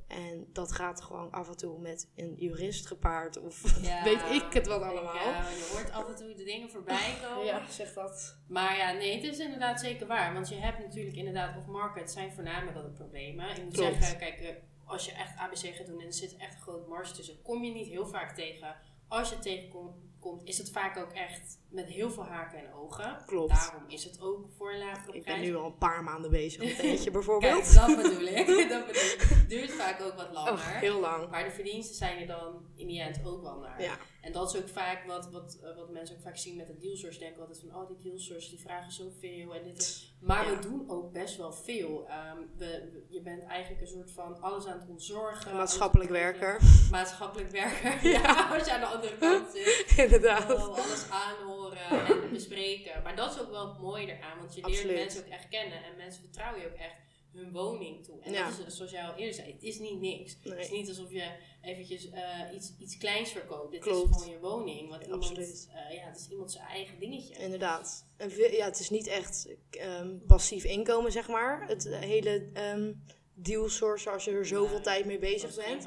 En dat gaat gewoon af en toe met een jurist gepaard of Ja, weet ik het wat allemaal. Ik, eh, je hoort af en toe de dingen voorbij komen. ja, zeg dat. Maar ja, nee, het is inderdaad zeker waar. Want je hebt natuurlijk inderdaad off-market zijn voornamelijk de problemen. Ik moet Klopt. zeggen, kijk, eh, als je echt ABC gaat doen en er zit echt een grote marge tussen, kom je niet heel vaak tegen. Als je het tegenkomt, is het vaak ook echt met heel veel haken en ogen. Klopt. Daarom is het ook voor een lagere Ik prijs. ben nu al een paar maanden bezig met eentje bijvoorbeeld. Kijk, dat bedoel ik. dat bedoel ik. Duurt vaak ook wat langer. Oh, heel lang. Maar de verdiensten zijn er dan in die end ook wel naar. Ja. En dat is ook vaak wat, wat, eh, wat mensen ook vaak zien met de dealsource. Denken altijd van, oh die dealsource die vragen zoveel. En dit. Maar Ja. we doen ook best wel veel. Ehm, we, we- je bent eigenlijk een soort van alles aan het ontzorgen. Maatschappelijk het werker. Maatschappelijk werker. Ja. ja, als je aan de andere kant zit. Inderdaad. Wel alles en bespreken. Maar dat is ook wel het mooie eraan, want je leert Absoluut. mensen ook echt kennen en mensen vertrouwen je ook echt hun woning toe. En Ja. dat is, zoals jij al eerder zei, het is niet niks. Het is niet alsof je eventjes eh, iets, iets kleins verkoopt. Dit Klopt. is gewoon je woning. Want iemand, Absoluut. eh, ja, het is iemand zijn eigen dingetje. Inderdaad. En ja, het is niet echt ehm, passief inkomen, zeg maar. Het eh, hele ehm deal source, als je er zoveel tijd mee bezig bent.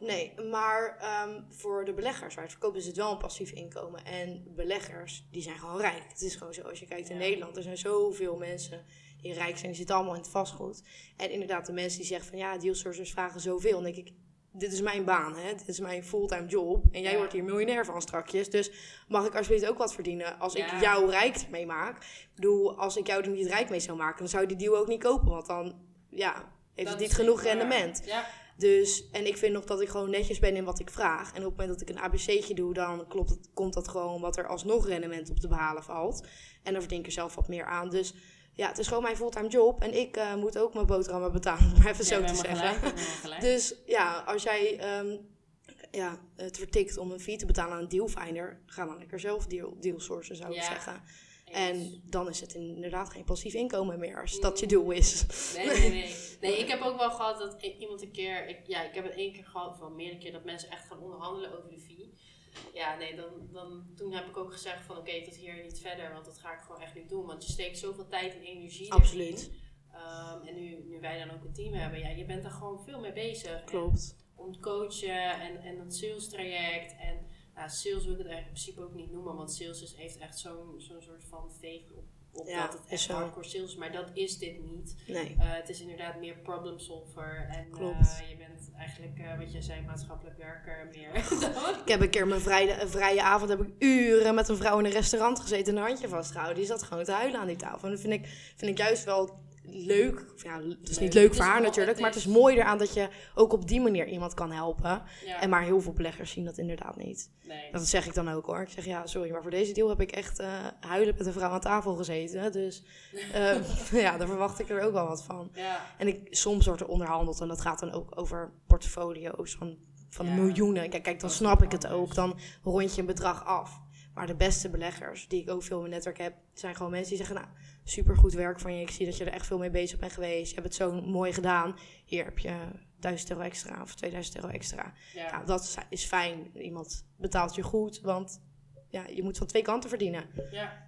Nee, maar ehm, voor de beleggers waar het verkopen is het wel een passief inkomen. En beleggers, die zijn gewoon rijk. Het is gewoon zo, als je kijkt in Ja. Nederland, er zijn zoveel mensen die rijk zijn, die zitten allemaal in het vastgoed. En inderdaad, de mensen die zeggen van ja, deal sourcers vragen zoveel. Dan denk ik, dit is mijn baan, hè? dit is mijn fulltime job. En jij Ja. wordt hier miljonair van strakjes. Dus mag ik alsjeblieft ook wat verdienen als Ja. ik jou rijk ermee maak? Ik bedoel, als ik jou er niet rijk mee zou maken, dan zou je die deal ook niet kopen. Want dan, ja, heeft Dat het niet genoeg waar. rendement. Ja, Dus, en ik vind nog dat ik gewoon netjes ben in wat ik vraag. En op het moment dat ik een ABC'tje doe, dan klopt het, komt dat gewoon wat er alsnog rendement op te behalen valt. En dan verdien ik er zelf wat meer aan. Dus ja, het is gewoon mijn fulltime job. En ik eh, moet ook mijn boterhammen betalen, om maar even Ja, zo te zeggen. gelijk, gelijk. Dus ja, als jij ehm, ja, het vertikt om een fee te betalen aan een dealfinder, ga dan lekker zelf deal, deal sourcen, zou ik Ja. zeggen. En dan is het inderdaad geen passief inkomen meer, als dat je doel is. Nee, nee, nee. Nee, ik heb ook wel gehad dat iemand een keer... Ik, ja, ik heb het één keer gehad, wel meerdere keer, dat mensen echt gaan onderhandelen over de fee. Ja, nee, dan, dan, toen heb ik ook gezegd van oké, tot hier en niet verder, want dat ga ik gewoon echt niet doen. Want je steekt zoveel tijd en energie Absoluut. Ehm, en nu, nu wij dan ook een team hebben, ja, je bent daar gewoon veel mee bezig. En Klopt. om het coachen en, en het sales traject. En nou, sales wil ik het eigenlijk in principe ook niet noemen, want sales is, heeft echt zo'n zo'n soort van veeg op, op Ja, dat het echt zo. hardcore sales is. Maar dat is dit niet. Nee. Eh, het is inderdaad meer problem solver. En Klopt. eh, je bent eigenlijk, eh, wat jij zei, maatschappelijk werker meer. Ik heb een keer mijn vrije, vrije avond heb ik uren met een vrouw in een restaurant gezeten en een handje vastgehouden. Die zat gewoon te huilen aan die tafel. En dat vind ik, vind ik juist wel leuk. Ja, het is niet leuk voor haar natuurlijk, maar het is mooi eraan dat je ook op die manier iemand kan helpen. ja, En maar heel veel beleggers zien dat inderdaad niet. nee. Dat zeg ik dan ook hoor. Ik zeg ja, sorry, maar voor deze deal heb ik echt eh huilen met een vrouw aan tafel gezeten. Dus eh, ja, daar verwacht ik er ook wel wat van. Ja, En ik, soms wordt er onderhandeld en dat gaat dan ook over portfolio's van, van Ja. miljoenen. Kijk, kijk, dan snap ik het ook. Dan rond je een bedrag af. Maar de beste beleggers, die ik ook veel in mijn netwerk heb, zijn gewoon mensen die zeggen, nou, supergoed werk van je. Ik zie dat je er echt veel mee bezig bent geweest. Je hebt het zo mooi gedaan. Hier heb je 1000 euro extra of 2000 euro extra. ja. Ja, dat is, is fijn. Iemand betaalt je goed, want ja, je moet van twee kanten verdienen. Ja.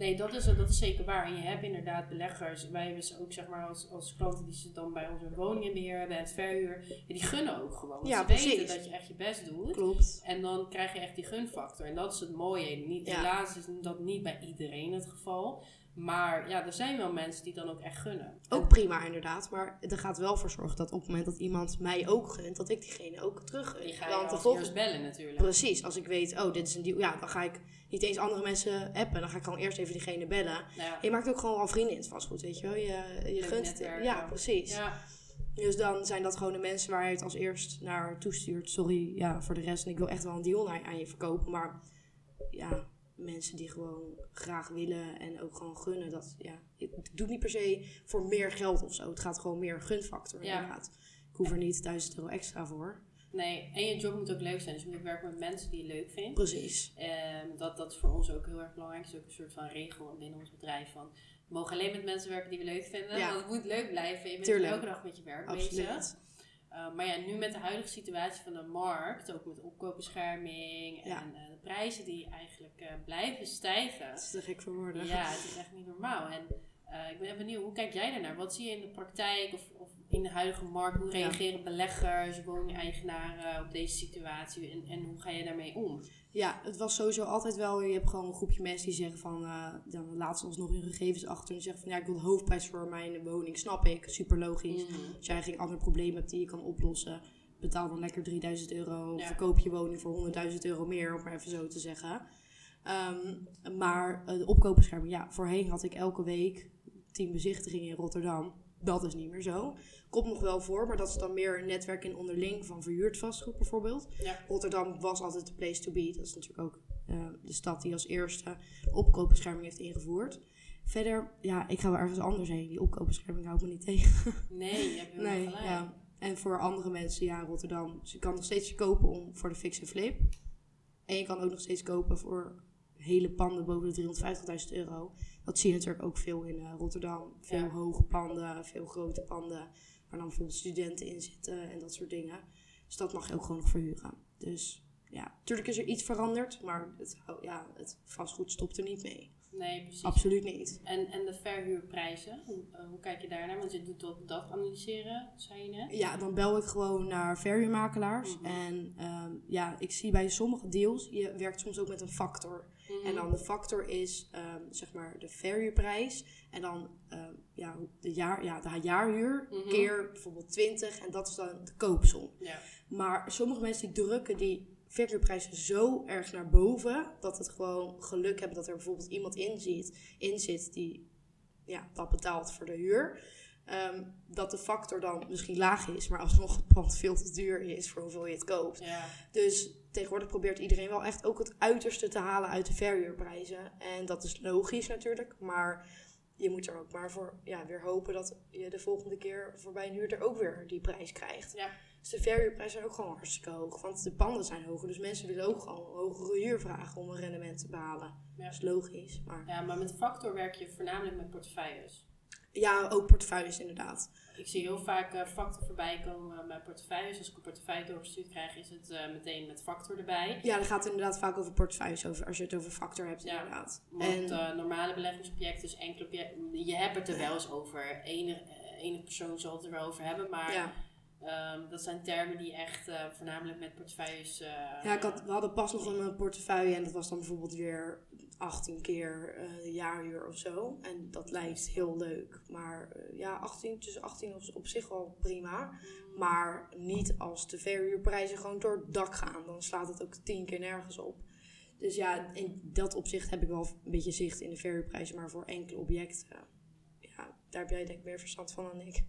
Nee, dat is, dat is zeker waar. En je hebt inderdaad beleggers. Wij hebben ze ook zeg maar als, als klanten die ze dan bij onze woningen beheer hebben en het verhuur. Die gunnen ook gewoon. Ja, ze precies. weten dat je echt je best doet. Klopt. En dan krijg je echt die gunfactor. En dat is het mooie. Niet, Ja. Helaas is dat niet bij iedereen het geval. Maar ja, er zijn wel mensen die dan ook echt gunnen. Ook prima inderdaad, maar er gaat wel voor zorgen dat op het moment dat iemand mij ook gunt, dat ik diegene ook terug gun. Die ga je Want als bellen natuurlijk. Precies, als ik weet, oh, dit is een deal, ja, dan ga ik niet eens andere mensen appen. Dan ga ik gewoon eerst even diegene bellen. Ja. Je maakt ook gewoon wel vrienden in het vastgoed, weet je wel. Je, je gunt, netwerk, ja, ja. precies. Ja, Dus dan zijn dat gewoon de mensen waar je het als eerst naar toestuurt. Sorry, ja, voor de rest. En ik wil echt wel een deal aan je verkopen, maar ja, mensen die gewoon graag willen en ook gewoon gunnen. Dat, ja, ik doe het niet per se voor meer geld of zo. Het gaat gewoon meer gunfactor Ja. inderdaad. Ik hoef er niet 1000 euro extra voor. Nee. En je job moet ook leuk zijn. Dus je moet werken met mensen die je leuk vindt. Precies. Ehm, dat, dat is voor ons ook heel erg belangrijk. Het is ook een soort van regel binnen ons bedrijf. Van, we mogen alleen met mensen werken die we leuk vinden. Ja. Want het moet leuk blijven. Je bent Tuurlijk. elke dag met je werk bezig. Absoluut. Uh, maar ja, nu met de huidige situatie van de markt, ook met opkoopbescherming Ja. en eh, de prijzen die eigenlijk eh, blijven stijgen. Dat is te gek voor woorden. Ja, het is echt niet normaal. En eh, ik ben benieuwd, hoe kijk jij daarnaar? Wat zie je in de praktijk of, of in de huidige markt? Hoe Ja. reageren beleggers, woningeigenaren op deze situatie en, en hoe ga je daarmee om? Ja, het was sowieso altijd wel. Je hebt gewoon een groepje mensen die zeggen van. eh, dan laten ze ons nog hun gegevens achter. En zeggen van ja, ik wil de hoofdprijs voor mijn woning. Snap ik, super logisch. Mhm. Als jij geen ander probleem hebt die je kan oplossen, betaal dan lekker 3000 euro. Ja. Verkoop je woning voor 100.000 euro meer, om maar even zo te zeggen. Ehm, maar eh, de opkoopbescherming, ja, voorheen had ik elke week 10 bezichtigingen in Rotterdam. Dat is niet meer zo. Komt nog wel voor, maar dat is dan meer een netwerk in onderling van verhuurd vastgoed bijvoorbeeld. Ja. Rotterdam was altijd de place to be. Dat is natuurlijk ook eh, de stad die als eerste opkoopbescherming heeft ingevoerd. Verder, ja, ik ga wel ergens anders heen. Die opkoopbescherming houdt me niet tegen. Nee, je hebt Nee, gelijk. ja. En voor andere mensen, ja, Rotterdam. Dus je kan nog steeds kopen om, voor de fix en flip. En je kan ook nog steeds kopen voor hele panden boven de 350.000 euro. Dat zie je natuurlijk ook veel in eh, Rotterdam. Veel Ja. hoge panden, veel grote panden. Waar dan bijvoorbeeld studenten in zitten en dat soort dingen. Dus dat mag je ook gewoon nog verhuren. Dus ja, natuurlijk is er iets veranderd. Maar het, ja, het vastgoed stopt er niet mee. Nee, precies. Absoluut niet. En, en de verhuurprijzen, hoe, eh, hoe kijk je daarnaar? Want je doet dat analyseren, zei je net. Ja, dan bel ik gewoon naar verhuurmakelaars. Mhm. En ehm, ja, ik zie bij sommige deals, je werkt soms ook met een factor. Mhm. En dan de factor is ehm, zeg maar de verhuurprijs. En dan ehm, ja, de, jaar, ja, de jaarhuur Mhm. keer bijvoorbeeld 20. En dat is dan de koopsom. Ja. Maar sommige mensen die drukken die verhuurprijzen zo erg naar boven. Dat het gewoon geluk hebben dat er bijvoorbeeld iemand in zit, in zit die ja, dat betaalt voor de huur. Ehm, dat de factor dan misschien laag is, maar alsnog het pand veel te duur is voor hoeveel je het koopt. Ja. Dus tegenwoordig probeert iedereen wel echt ook het uiterste te halen uit de verhuurprijzen. En dat is logisch natuurlijk, maar je moet er ook maar voor ja, weer hopen dat je de volgende keer voorbij een huurder ook weer die prijs krijgt. Ja. Dus de verhuurprijzen zijn ook gewoon hartstikke hoog, want de panden zijn hoger. Dus mensen willen ook gewoon hogere huur vragen om een rendement te behalen. Ja. Dat is logisch, maar ja, maar met Factor werk je voornamelijk met portefeuilles. Ja, ook portefeuilles inderdaad. Ik zie heel vaak eh, Factor voorbij komen met portefeuilles. Als ik een portefeuille doorgestuurd krijg, is het eh, meteen met Factor erbij. Ja, dan gaat het inderdaad vaak over portefeuilles, over, als je het over factor hebt Ja. inderdaad. Want En eh, normale beleggingsobjecten, dus enkele objecten, je hebt het er wel eens over. Ene, eh, ene persoon zal het er wel over hebben, maar ja. Ehm, dat zijn termen die echt eh, voornamelijk met portefeuilles. eh, Ja, ik had, we hadden pas nog een eh, portefeuille en dat was dan bijvoorbeeld weer 18 keer de jaarhuur of zo. En dat lijkt heel leuk. Maar ja, 18, tussen 18 op, op zich wel prima. Maar niet als de verhuurprijzen gewoon door het dak gaan. Dan slaat het ook 10 keer nergens op. Dus ja, in dat opzicht heb ik wel een beetje zicht in de verhuurprijzen. Maar voor enkele objecten, ja, daar heb jij denk ik meer verstand van dan ik.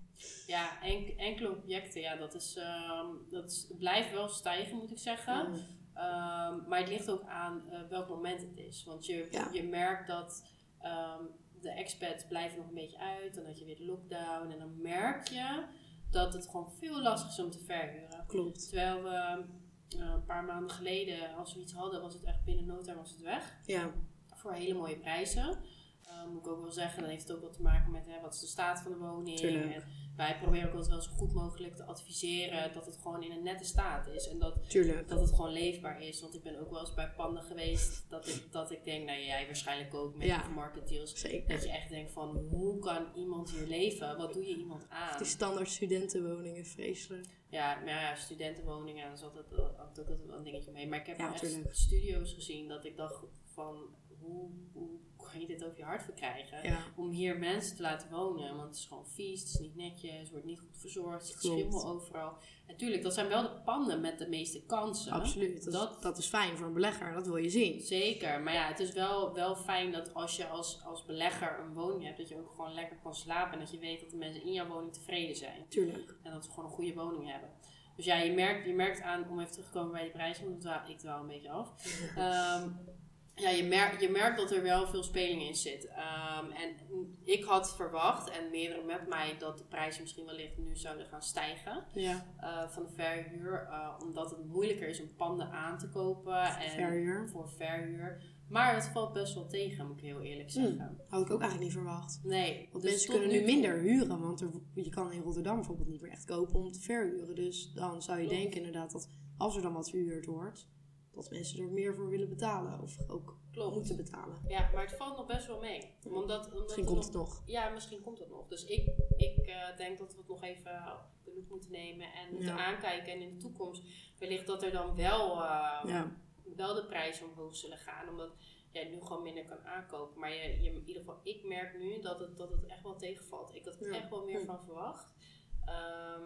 Ja, enk- enkele objecten, ja, dat is, ehm, dat is, blijft wel stijgen, moet ik zeggen. Mm. Ehm, maar het ligt ook aan eh, welk moment het is. Want je, Ja. je merkt dat ehm, de expats blijven nog een beetje uit. Dan had je weer de lockdown. En dan merk je dat het gewoon veel lastiger is om te verhuren. Klopt. Terwijl we eh, een paar maanden geleden, als we iets hadden, was het echt binnen no time was het weg. Ja, Voor hele mooie prijzen. Moet ik ook wel zeggen, dan heeft het ook wat te maken met hè, wat is de staat van de woning. En wij proberen ook altijd wel zo goed mogelijk te adviseren dat het gewoon in een nette staat is. En dat tuurlijk. dat het gewoon leefbaar is. Want ik ben ook wel eens bij panden geweest dat ik, dat ik denk, nou jij waarschijnlijk ook met Ja. market deals. Zeker. Dat je echt denkt van, hoe kan iemand hier leven? Wat doe je iemand aan? Die standaard studentenwoningen, vreselijk. Ja, maar ja, studentenwoningen, daar zat altijd ook wel een dingetje mee. Maar ik heb Ja, echt studio's gezien dat ik dacht van, hoe, hoe kan je dit over je hart verkrijgen? Ja, Om hier mensen te laten wonen, want het is gewoon vies, het is niet netjes, het wordt niet goed verzorgd, er Klopt. schimmel overal. Natuurlijk, dat zijn wel de panden met de meeste kansen. absoluut. Dat, Dat- is, dat is fijn voor een belegger, dat wil je zien. Zeker, maar ja, het is wel, wel fijn dat als je als, als belegger een woning hebt, dat je ook gewoon lekker kan slapen en dat je weet dat de mensen in jouw woning tevreden zijn. Tuurlijk. En dat ze gewoon een goede woning hebben. Dus ja, je merkt, je merkt aan, om even terug te komen bij die prijzen, want ik dwaal- ik dwaal een beetje af. Ehm, ja, je, merkt je merkt dat er wel veel speling in zit. Ehm, en ik had verwacht, en meerdere met mij, dat de prijzen misschien wellicht nu zouden gaan stijgen Ja, eh, van de verhuur. eh, omdat het moeilijker is om panden aan te kopen. En verhuur. Voor verhuur. Maar het valt best wel tegen, moet ik heel eerlijk Hmm. zeggen. Had ik ook eigenlijk niet verwacht. Nee, Want dus mensen kunnen nu minder huren, want er, je kan in Rotterdam bijvoorbeeld niet meer echt kopen om te verhuren. Dus dan zou je denken inderdaad dat als er dan wat verhuurd wordt, dat mensen er meer voor willen betalen. Of ook Klopt. moeten betalen. Ja, maar het valt nog best wel mee. Omdat, omdat Misschien komt nog- het nog. Ja, misschien komt het nog. Dus ik, ik eh, denk dat we het nog even op de loep moeten nemen en moeten Ja. aankijken. En in de toekomst wellicht dat er dan wel, eh, Ja, wel de prijzen omhoog zullen gaan. Omdat jij nu gewoon minder kan aankopen. Maar je, je, in ieder geval, ik merk nu dat het, dat het echt wel tegenvalt. Ik had er echt wel meer Hm. van verwacht. Ehm,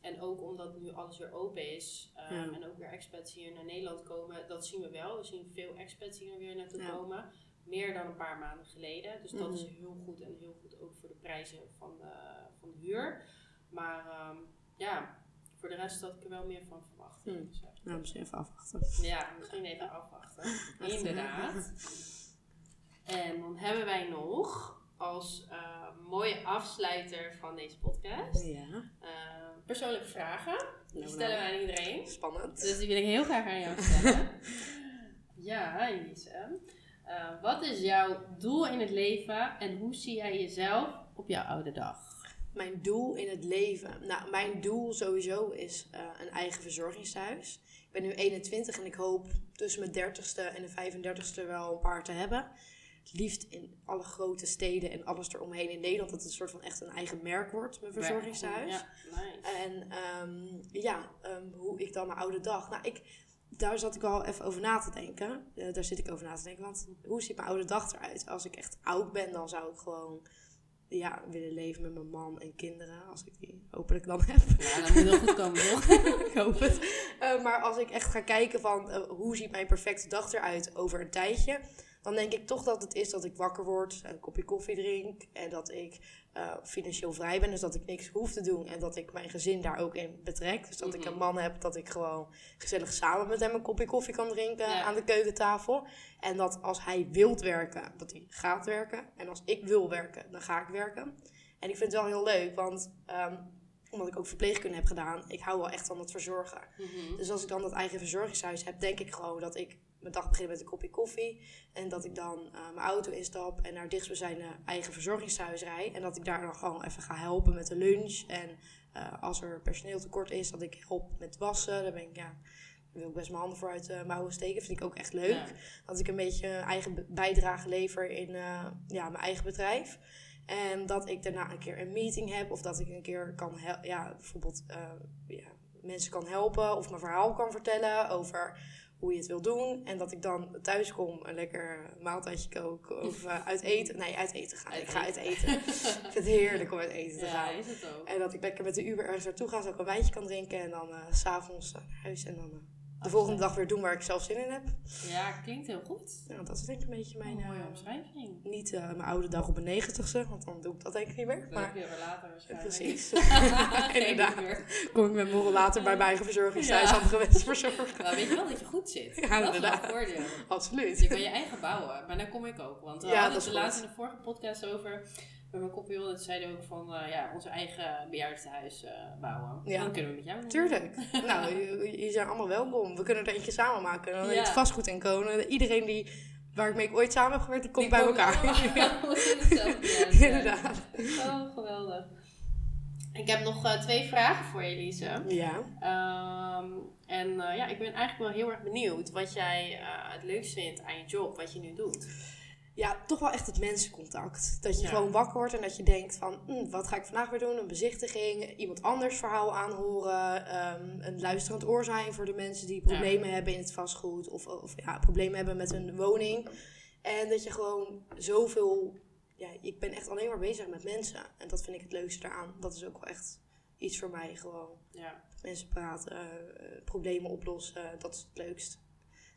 en ook omdat nu alles weer open is ehm, Ja. en ook weer expats hier naar Nederland komen, dat zien we wel. We zien veel expats hier weer naartoe Ja. komen. meer dan een paar maanden geleden. Dus dat is Mhm. heel goed en heel goed ook voor de prijzen van de, van de huur. Maar ehm, ja, voor de rest had ik er wel meer van verwacht. Hmm. Dus, Nou, misschien even afwachten. ja, misschien even afwachten. Inderdaad. En dan hebben wij nog als eh, mooie afsluiter van deze podcast Ja. eh, persoonlijke vragen. Die Nou, stellen nou. wij aan iedereen. Spannend. Dus die wil ik heel graag aan jou stellen. ja, Elise. Eh, wat is jouw doel in het leven en hoe zie jij jezelf op jouw oude dag? Mijn doel in het leven. Nou, mijn doel sowieso is eh, een eigen verzorgingstehuis. Ik ben nu 21 en ik hoop tussen mijn 30ste en de 35ste wel een paar te hebben. Liefst in alle grote steden en alles eromheen in Nederland. Dat het een soort van echt een eigen merk wordt, mijn verzorgingstehuis. Ja, nice. En ehm, ja, ehm, hoe ik dan mijn oude dag. Nou, ik, daar zat ik wel even over na te denken. Eh, daar zit ik over na te denken. Want hoe ziet mijn oude dag eruit? Als ik echt oud ben, dan zou ik gewoon ja, willen leven met mijn man en kinderen. Als ik die hopelijk dan heb. Ja, dat moet wel goed komen, toch? ik hoop het. Eh, maar als ik echt ga kijken van eh, hoe ziet mijn perfecte dag eruit over een tijdje. Dan denk ik toch dat het is dat ik wakker word, een kopje koffie drink. En dat ik eh, financieel vrij ben. Dus dat ik niks hoef te doen. En dat ik mijn gezin daar ook in betrek. Dus dat ik Mhm. een man heb, dat ik gewoon gezellig samen met hem een kopje koffie kan drinken Ja. aan de keukentafel. En dat als hij wilt werken, dat hij gaat werken. En als ik wil werken, dan ga ik werken. En ik vind het wel heel leuk, want ehm, omdat ik ook verpleegkunde heb gedaan, ik hou wel echt van het verzorgen. Mhm. Dus als ik dan dat eigen verzorgingshuis heb, denk ik gewoon dat ik mijn dag begin met een kopje koffie. En dat ik dan eh, mijn auto instap en naar dichtstbijzijnde eigen verzorgingshuis rijd. En dat ik daar dan gewoon even ga helpen met de lunch. En eh, als er personeel tekort is, dat ik help met wassen. Dan ben ik, ja, daar wil ik best mijn handen voor uit de mouwen steken. Vind ik ook echt leuk. Ja. Dat ik een beetje eigen bijdrage lever in eh, ja, mijn eigen bedrijf. En dat ik daarna een keer een meeting heb. Of dat ik een keer kan ja, bijvoorbeeld eh, ja, mensen kan helpen. Of mijn verhaal kan vertellen over hoe je het wil doen. En dat ik dan thuis kom, een lekker maaltijdje kook. Of eh, uit eten. Nee, uit eten gaan. Uit ik ga uit eten. ik vind het heerlijk om uit eten te Ja, gaan. is het ook. En dat ik lekker met de Uber ergens naartoe ga, zodat ik een wijntje kan drinken. En dan eh, s s'avonds naar huis. En dan eh, de volgende dag weer doen waar ik zelf zin in heb. Ja, klinkt heel goed. Ja, dat is denk ik een beetje mijn... Mooie eh, omschrijving. niet eh, mijn oude dag op een negentigste, want dan doe ik dat denk ik niet meer. Dat heb Maar je er later waarschijnlijk. precies. Inderdaad. Kom ik met morgen later bij mijn eigen verzorgingsthuis Ja. gewenst verzorgen. Nou, weet je wel dat je goed zit. Ja, dat is inderdaad. een voordeel. Absoluut. Je kan je eigen bouwen, maar daar kom ik ook. Want we Ja, hadden het is laatst in de vorige podcast over. Met mijn compagnon, dat zeiden ook van eh, ja, onze eigen bejaardentehuis eh bouwen. Ja. Dan kunnen we met jou doen. Tuurlijk. nou, je zijn allemaal welkom. We kunnen er eentje samen maken. Dan Ja. het vastgoedinkomen. Iedereen die, waar ik mee ooit samen heb gewerkt, die komt Die bij komen elkaar. in bejaardentehuis. Inderdaad. Oh, geweldig. Ik heb nog eh, twee vragen voor je, Elise. Ja. Ehm, en ja, ik ben eigenlijk wel heel erg benieuwd wat jij het leukst vindt aan je job, wat je nu doet. Ja, toch wel echt het mensencontact. Dat je Ja. gewoon wakker wordt en dat je denkt van, "Hm, wat ga ik vandaag weer doen? Een bezichtiging, iemand anders verhaal aanhoren, ehm, een luisterend oor zijn voor de mensen die problemen hebben in het vastgoed of, of ja, problemen hebben met hun woning. En dat je gewoon zoveel, ja, ik ben echt alleen maar bezig met mensen. En dat vind ik het leukste daaraan. Dat is ook wel echt iets voor mij gewoon. Ja, mensen praten, eh, problemen oplossen, dat is het leukst.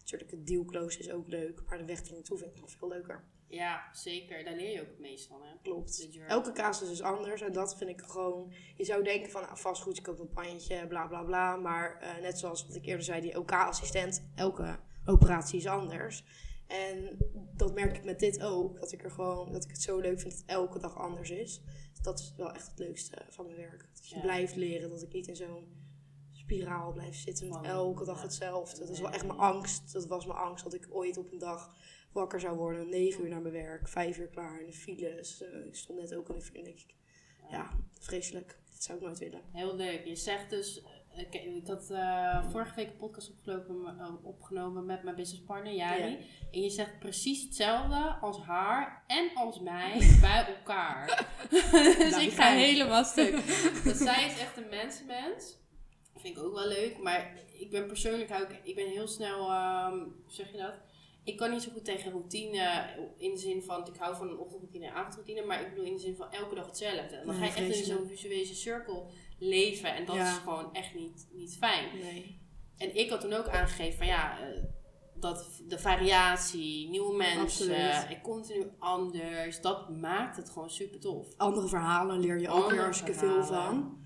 Natuurlijk, het deal close is ook leuk, maar de weg er naartoe vind ik nog veel leuker. ja zeker. Daar leer je ook het meest van, hè? Klopt. Elke casus is anders en dat vind ik gewoon... Je zou denken van nou, vastgoed, ik koop een pandje, bla bla bla. Maar eh, net zoals wat ik eerder zei, die OK-assistent, elke operatie is anders. En dat merk ik met dit ook. Dat ik er gewoon, dat ik het zo leuk vind dat het elke dag anders is. Dat is wel echt het leukste van mijn werk. Dat je Ja. blijft leren, dat ik niet in zo'n spiraal blijf zitten met elke dag hetzelfde. Dat is wel echt mijn angst. Dat was mijn angst dat ik ooit op een dag wakker zou worden. Negen uur naar mijn werk, vijf uur klaar in de files. Eh, ik stond net ook in de file. denk ik, ja, vreselijk. Dat zou ik nooit willen. Heel leuk. Je zegt dus... eh, Ik, ik had eh, vorige week een podcast opgelopen, opgenomen met mijn businesspartner, Jari. En je zegt precies hetzelfde als haar en als mij bij elkaar. dus Nou, ik ga helemaal stuk. Dat zij is echt een mensenmens. Vind ik ook wel leuk. Maar ik ben persoonlijk hou ik, ben heel snel, ehm, hoe zeg je dat? Ik kan niet zo goed tegen routine in de zin van, ik hou van een ochtendroutine en avondroutine, maar ik bedoel in de zin van elke dag hetzelfde. Dan ga je echt in zo'n visuele cirkel leven en dat Ja. is gewoon echt niet, niet fijn. Nee. En ik had toen ook aangegeven van ja, eh, dat de variatie, nieuwe mensen, Absoluut. en continu anders, dat maakt het gewoon super tof. Andere verhalen leer je ook weer hartstikke veel van.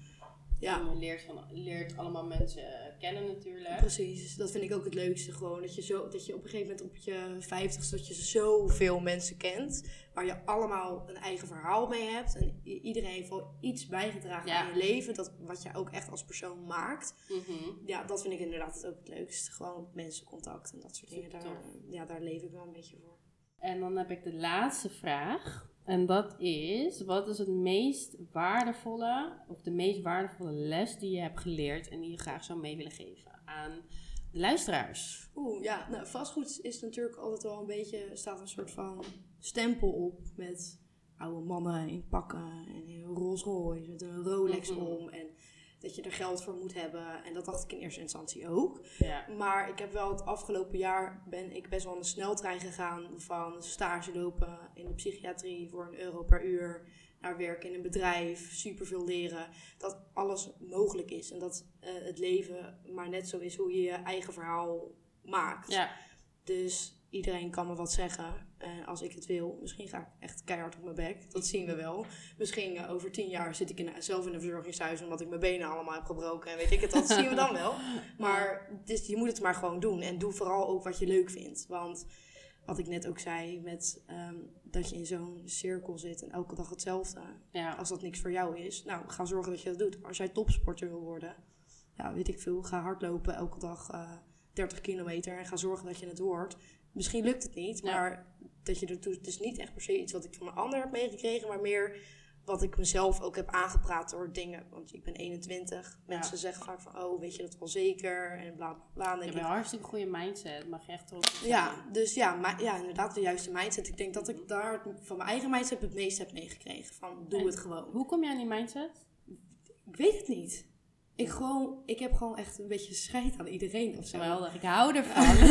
Ja, En je leert, van, leert allemaal mensen kennen natuurlijk. precies. Dat vind ik ook het leukste gewoon. Dat je, zo, dat je op een gegeven moment op je vijftigste dat je zoveel mensen kent. Waar je allemaal een eigen verhaal mee hebt. En iedereen heeft wel iets bijgedragen Ja. aan je leven. Dat, wat je ook echt als persoon maakt. Mhm. Ja, dat vind ik inderdaad ook het leukste. Gewoon mensencontact en dat soort dingen. Daar, ja, daar leef ik wel een beetje voor. En dan heb ik de laatste vraag. En dat is, wat is het meest waardevolle, of de meest waardevolle les die je hebt geleerd en die je graag zou mee willen geven aan de luisteraars? Oeh, ja, nou, vastgoed is natuurlijk altijd wel een beetje, staat een soort van stempel op met oude mannen in pakken en in een Rolls Royce met een Rolex Mhm. om en dat je er geld voor moet hebben. En dat dacht ik in eerste instantie ook. Ja. Maar ik heb wel het afgelopen jaar ben ik best wel aan de sneltrein gegaan van stage lopen in de psychiatrie voor een euro per uur naar werken in een bedrijf, superveel leren. Dat alles mogelijk is en dat eh, het leven maar net zo is hoe je je eigen verhaal maakt. Ja, Dus iedereen kan me wat zeggen eh, als ik het wil. Misschien ga ik echt keihard op mijn bek. Dat zien we wel. Misschien eh, over tien jaar zit ik in, zelf in een verzorgingshuis omdat ik mijn benen allemaal heb gebroken. En weet ik het, dat zien we dan wel. Maar dus je moet het maar gewoon doen. En doe vooral ook wat je leuk vindt. Want wat ik net ook zei, met ehm, dat je in zo'n cirkel zit en elke dag hetzelfde. ja. Als dat niks voor jou is, nou, ga zorgen dat je dat doet. Als jij topsporter wil worden, ja, weet ik veel, ga hardlopen elke dag eh 30 kilometer en ga zorgen dat je het wordt. Misschien lukt het niet, Ja. maar dat je er doet. Het is niet echt per se iets wat ik van een ander heb meegekregen, maar meer wat ik mezelf ook heb aangepraat door dingen. Want ik ben 21. Mensen zeggen vaak van, oh, weet je dat wel zeker? En bla bla bla. En Je hebt een hartstikke goede mindset, mag je echt op ja, dus ja, maar, ja, inderdaad, de juiste mindset. Ik denk dat ik daar van mijn eigen mindset het meest heb meegekregen. Van, doe En het gewoon. Hoe kom je aan die mindset? Ik weet het niet. Ik, gewoon, ik heb gewoon echt een beetje scheid aan iedereen of zo. Geweldig, ik hou ervan.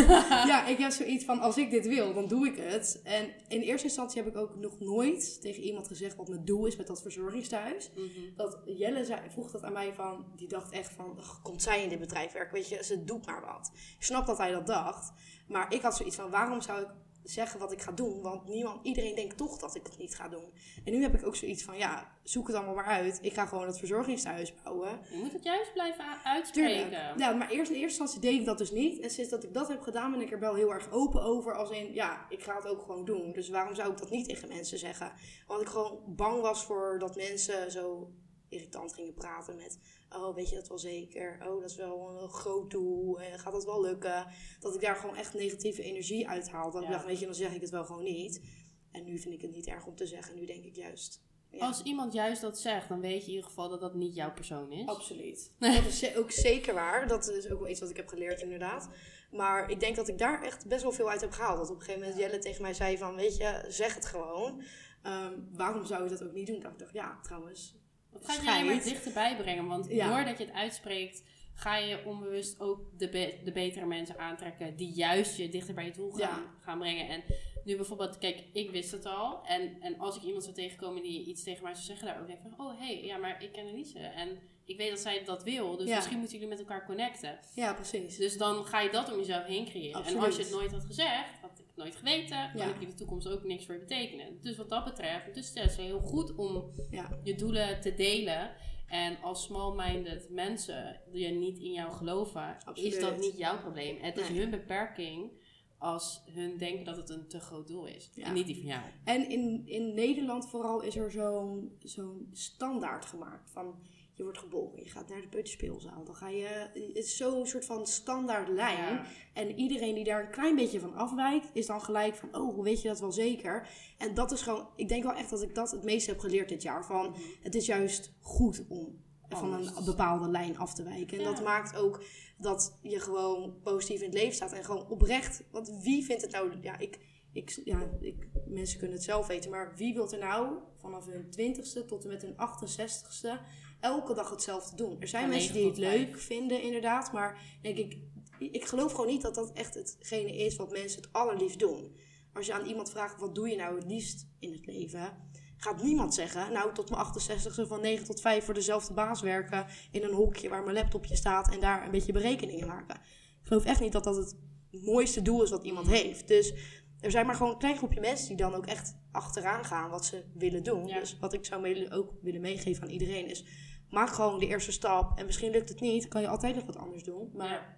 Ja, ik heb zoiets van, als ik dit wil, dan doe ik het. En in eerste instantie heb ik ook nog nooit tegen iemand gezegd wat mijn doel is met dat verzorgingstehuis. Mhm. Dat Jelle zei, vroeg dat aan mij van, die dacht echt van, "Ach, komt zij in dit bedrijf werken? Weet je, ze doet maar wat. Ik snap dat hij dat dacht. Maar ik had zoiets van, waarom zou ik zeggen wat ik ga doen? Want niemand, iedereen denkt toch dat ik het niet ga doen. En nu heb ik ook zoiets van, ja, zoek het allemaal maar uit. Ik ga gewoon het verzorgingstehuis bouwen. Je moet het juist blijven Tuurlijk. uitspreken. Ja, maar eerst in eerste instantie deed ik dat dus niet. En sinds dat ik dat heb gedaan, ben ik er wel heel erg open over. Als in, ja, ik ga het ook gewoon doen. Dus waarom zou ik dat niet tegen mensen zeggen? Want ik gewoon bang was voor dat mensen zo irritant gingen praten met... Oh, weet je dat wel zeker? Oh, dat is wel een groot doel. En gaat dat wel lukken? Dat ik daar gewoon echt negatieve energie uithaalde. Dat Ja. ik dacht, weet je, dan zeg ik het wel gewoon niet. En nu vind ik het niet erg om te zeggen. Nu denk ik juist... Ja. Als iemand juist dat zegt, dan weet je in ieder geval dat dat niet jouw persoon is. Absoluut. Dat is ook zeker waar. Dat is ook wel iets wat ik heb geleerd, inderdaad. Maar ik denk dat ik daar echt best wel veel uit heb gehaald. Dat op een gegeven moment Jelle tegen mij zei van, weet je, zeg het gewoon. Ehm, waarom zou je dat ook niet doen? Dat ik dacht, ja, trouwens. Dat gaat je alleen maar dichterbij brengen. Want Ja. doordat je het uitspreekt, ga je onbewust ook de, be- de betere mensen aantrekken. Die juist je dichter bij je doel gaan, Ja. gaan brengen. En nu bijvoorbeeld, kijk, ik wist het al. En, en als ik iemand zou tegenkomen die iets tegen mij zou zeggen, daar ook denk ik van, oh hé, hey, ja, maar ik ken Elise. En ik weet dat zij dat wil. Dus Ja. misschien moeten jullie met elkaar connecten. Ja, precies. Dus dan ga je dat om jezelf heen creëren. Absoluut. En als je het nooit had gezegd, had nooit geweten, kan Ja. ik in de toekomst ook niks voor je betekenen. Dus wat dat betreft, dus het is heel goed om Ja, je doelen te delen. En als small-minded mensen die niet in jou geloven, Absoluut. is dat niet jouw probleem. Het is Nee. hun beperking als hun denken dat het een te groot doel is. Ja. En niet die van jou. En in, in Nederland vooral is er zo'n zo'n standaard gemaakt van... Je wordt geboren, je gaat naar de peuterspeelzaal. Dan ga je... Het is zo'n soort van standaard lijn. Ja. En iedereen die daar een klein beetje van afwijkt... is dan gelijk van... Oh, hoe weet je dat wel zeker? En dat is gewoon... Ik denk wel echt dat ik dat het meest heb geleerd dit jaar. Van, het is juist goed om van een bepaalde lijn af te wijken. En Ja. dat maakt ook dat je gewoon positief in het leven staat. En gewoon oprecht... Want wie vindt het nou... Ja, ik ik, ja, ik, mensen kunnen het zelf weten, maar wie wil er nou vanaf hun twintigste tot en met hun 68ste elke dag hetzelfde doen? Er zijn mensen die het leuk vinden, inderdaad, maar denk ik, ik geloof gewoon niet dat dat echt hetgene is wat mensen het allerliefst doen. Als je aan iemand vraagt, wat doe je nou het liefst in het leven? Gaat niemand zeggen, nou tot mijn 68ste van 9 tot 5 voor dezelfde baas werken in een hokje waar mijn laptopje staat en daar een beetje berekeningen maken. Ik geloof echt niet dat dat het mooiste doel is wat iemand heeft. Dus er zijn maar gewoon een klein groepje mensen die dan ook echt achteraan gaan wat ze willen doen. Ja. Dus wat ik zou ook willen meegeven aan iedereen is, maak gewoon de eerste stap. En misschien lukt het niet, kan je altijd nog wat anders doen. Maar Ja.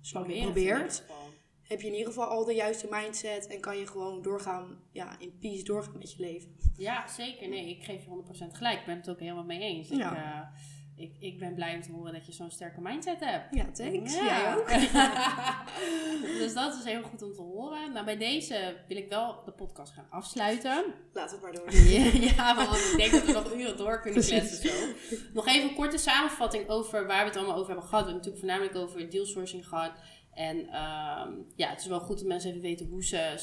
zolang je probeert, heb je in ieder geval al de juiste mindset en kan je gewoon doorgaan, ja, in peace doorgaan met je leven. Ja, zeker. Nee, ik geef je 100% gelijk. Ik ben het ook helemaal mee eens. Ja. Ik, eh, ik, ik ben blij om te horen dat je zo'n sterke mindset hebt. Ja, thanks. Ja. Jij ook. dus dat is heel goed om te horen. Nou, bij deze wil ik wel de podcast gaan afsluiten. Laten we het maar doen. Ja, want ik denk dat we nog uren door kunnen kletsen zo. Nog even een korte samenvatting over waar we het allemaal over hebben gehad. We hebben natuurlijk voornamelijk over dealsourcing gehad. En ehm, ja, het is wel goed dat mensen even weten hoe ze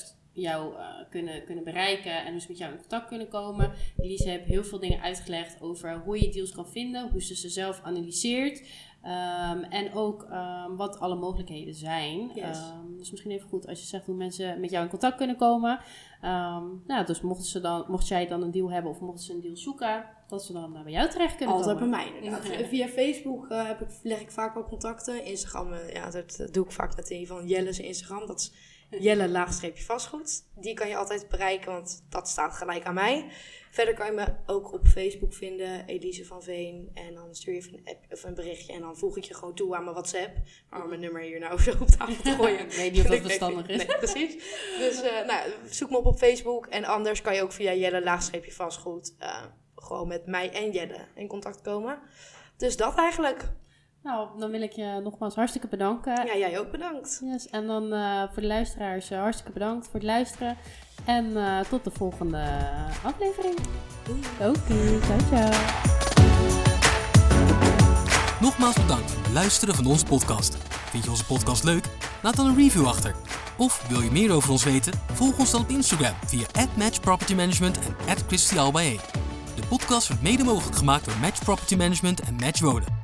jou eh, kunnen, kunnen bereiken en ze met jou in contact kunnen komen. Elise heeft heel veel dingen uitgelegd over hoe je deals kan vinden, hoe ze ze zelf analyseert. ehm, en ook ehm, wat alle mogelijkheden zijn. Yes. Ehm, dus misschien even goed als je zegt hoe mensen met jou in contact kunnen komen. Nou, dus mochten ze dan, mocht jij dan een deal hebben of mochten ze een deal zoeken, dat ze dan eh, bij jou terecht kunnen Altijd bij komen. mij inderdaad. Ja. Via Facebook eh, heb ik, leg ik vaak wel contacten. Instagram, ja, dat, dat doe ik vaak met die van Jelle's Instagram. Dat is Jelle laagstreepje vastgoed. Die kan je altijd bereiken, want dat staat gelijk aan mij. Verder kan je me ook op Facebook vinden, Elise van Veen. En dan stuur je even een, app, of een berichtje en dan voeg ik je gewoon toe aan mijn WhatsApp. Maar mijn nummer hier nou zo op tafel te gooien. Ik weet niet of dat verstandig is. Nee, precies. Dus eh, nou, zoek me op op Facebook. En anders kan je ook via Jelle laagstreepje vastgoed eh, gewoon met mij en Jelle in contact komen. Dus dat eigenlijk. Nou, dan wil ik je nogmaals hartstikke bedanken. Ja, jij ook bedankt. Yes, en dan eh, voor de luisteraars eh, hartstikke bedankt voor het luisteren. En eh, tot de volgende aflevering. Oké, ciao ciao. Nogmaals bedankt voor het luisteren van onze podcast. Vind je onze podcast leuk? Laat dan een review achter. Of wil je meer over ons weten? Volg ons dan op Instagram via @matchpropertymanagement en @christialbae. De podcast wordt mede mogelijk gemaakt door Match Property Management en Match Wonen.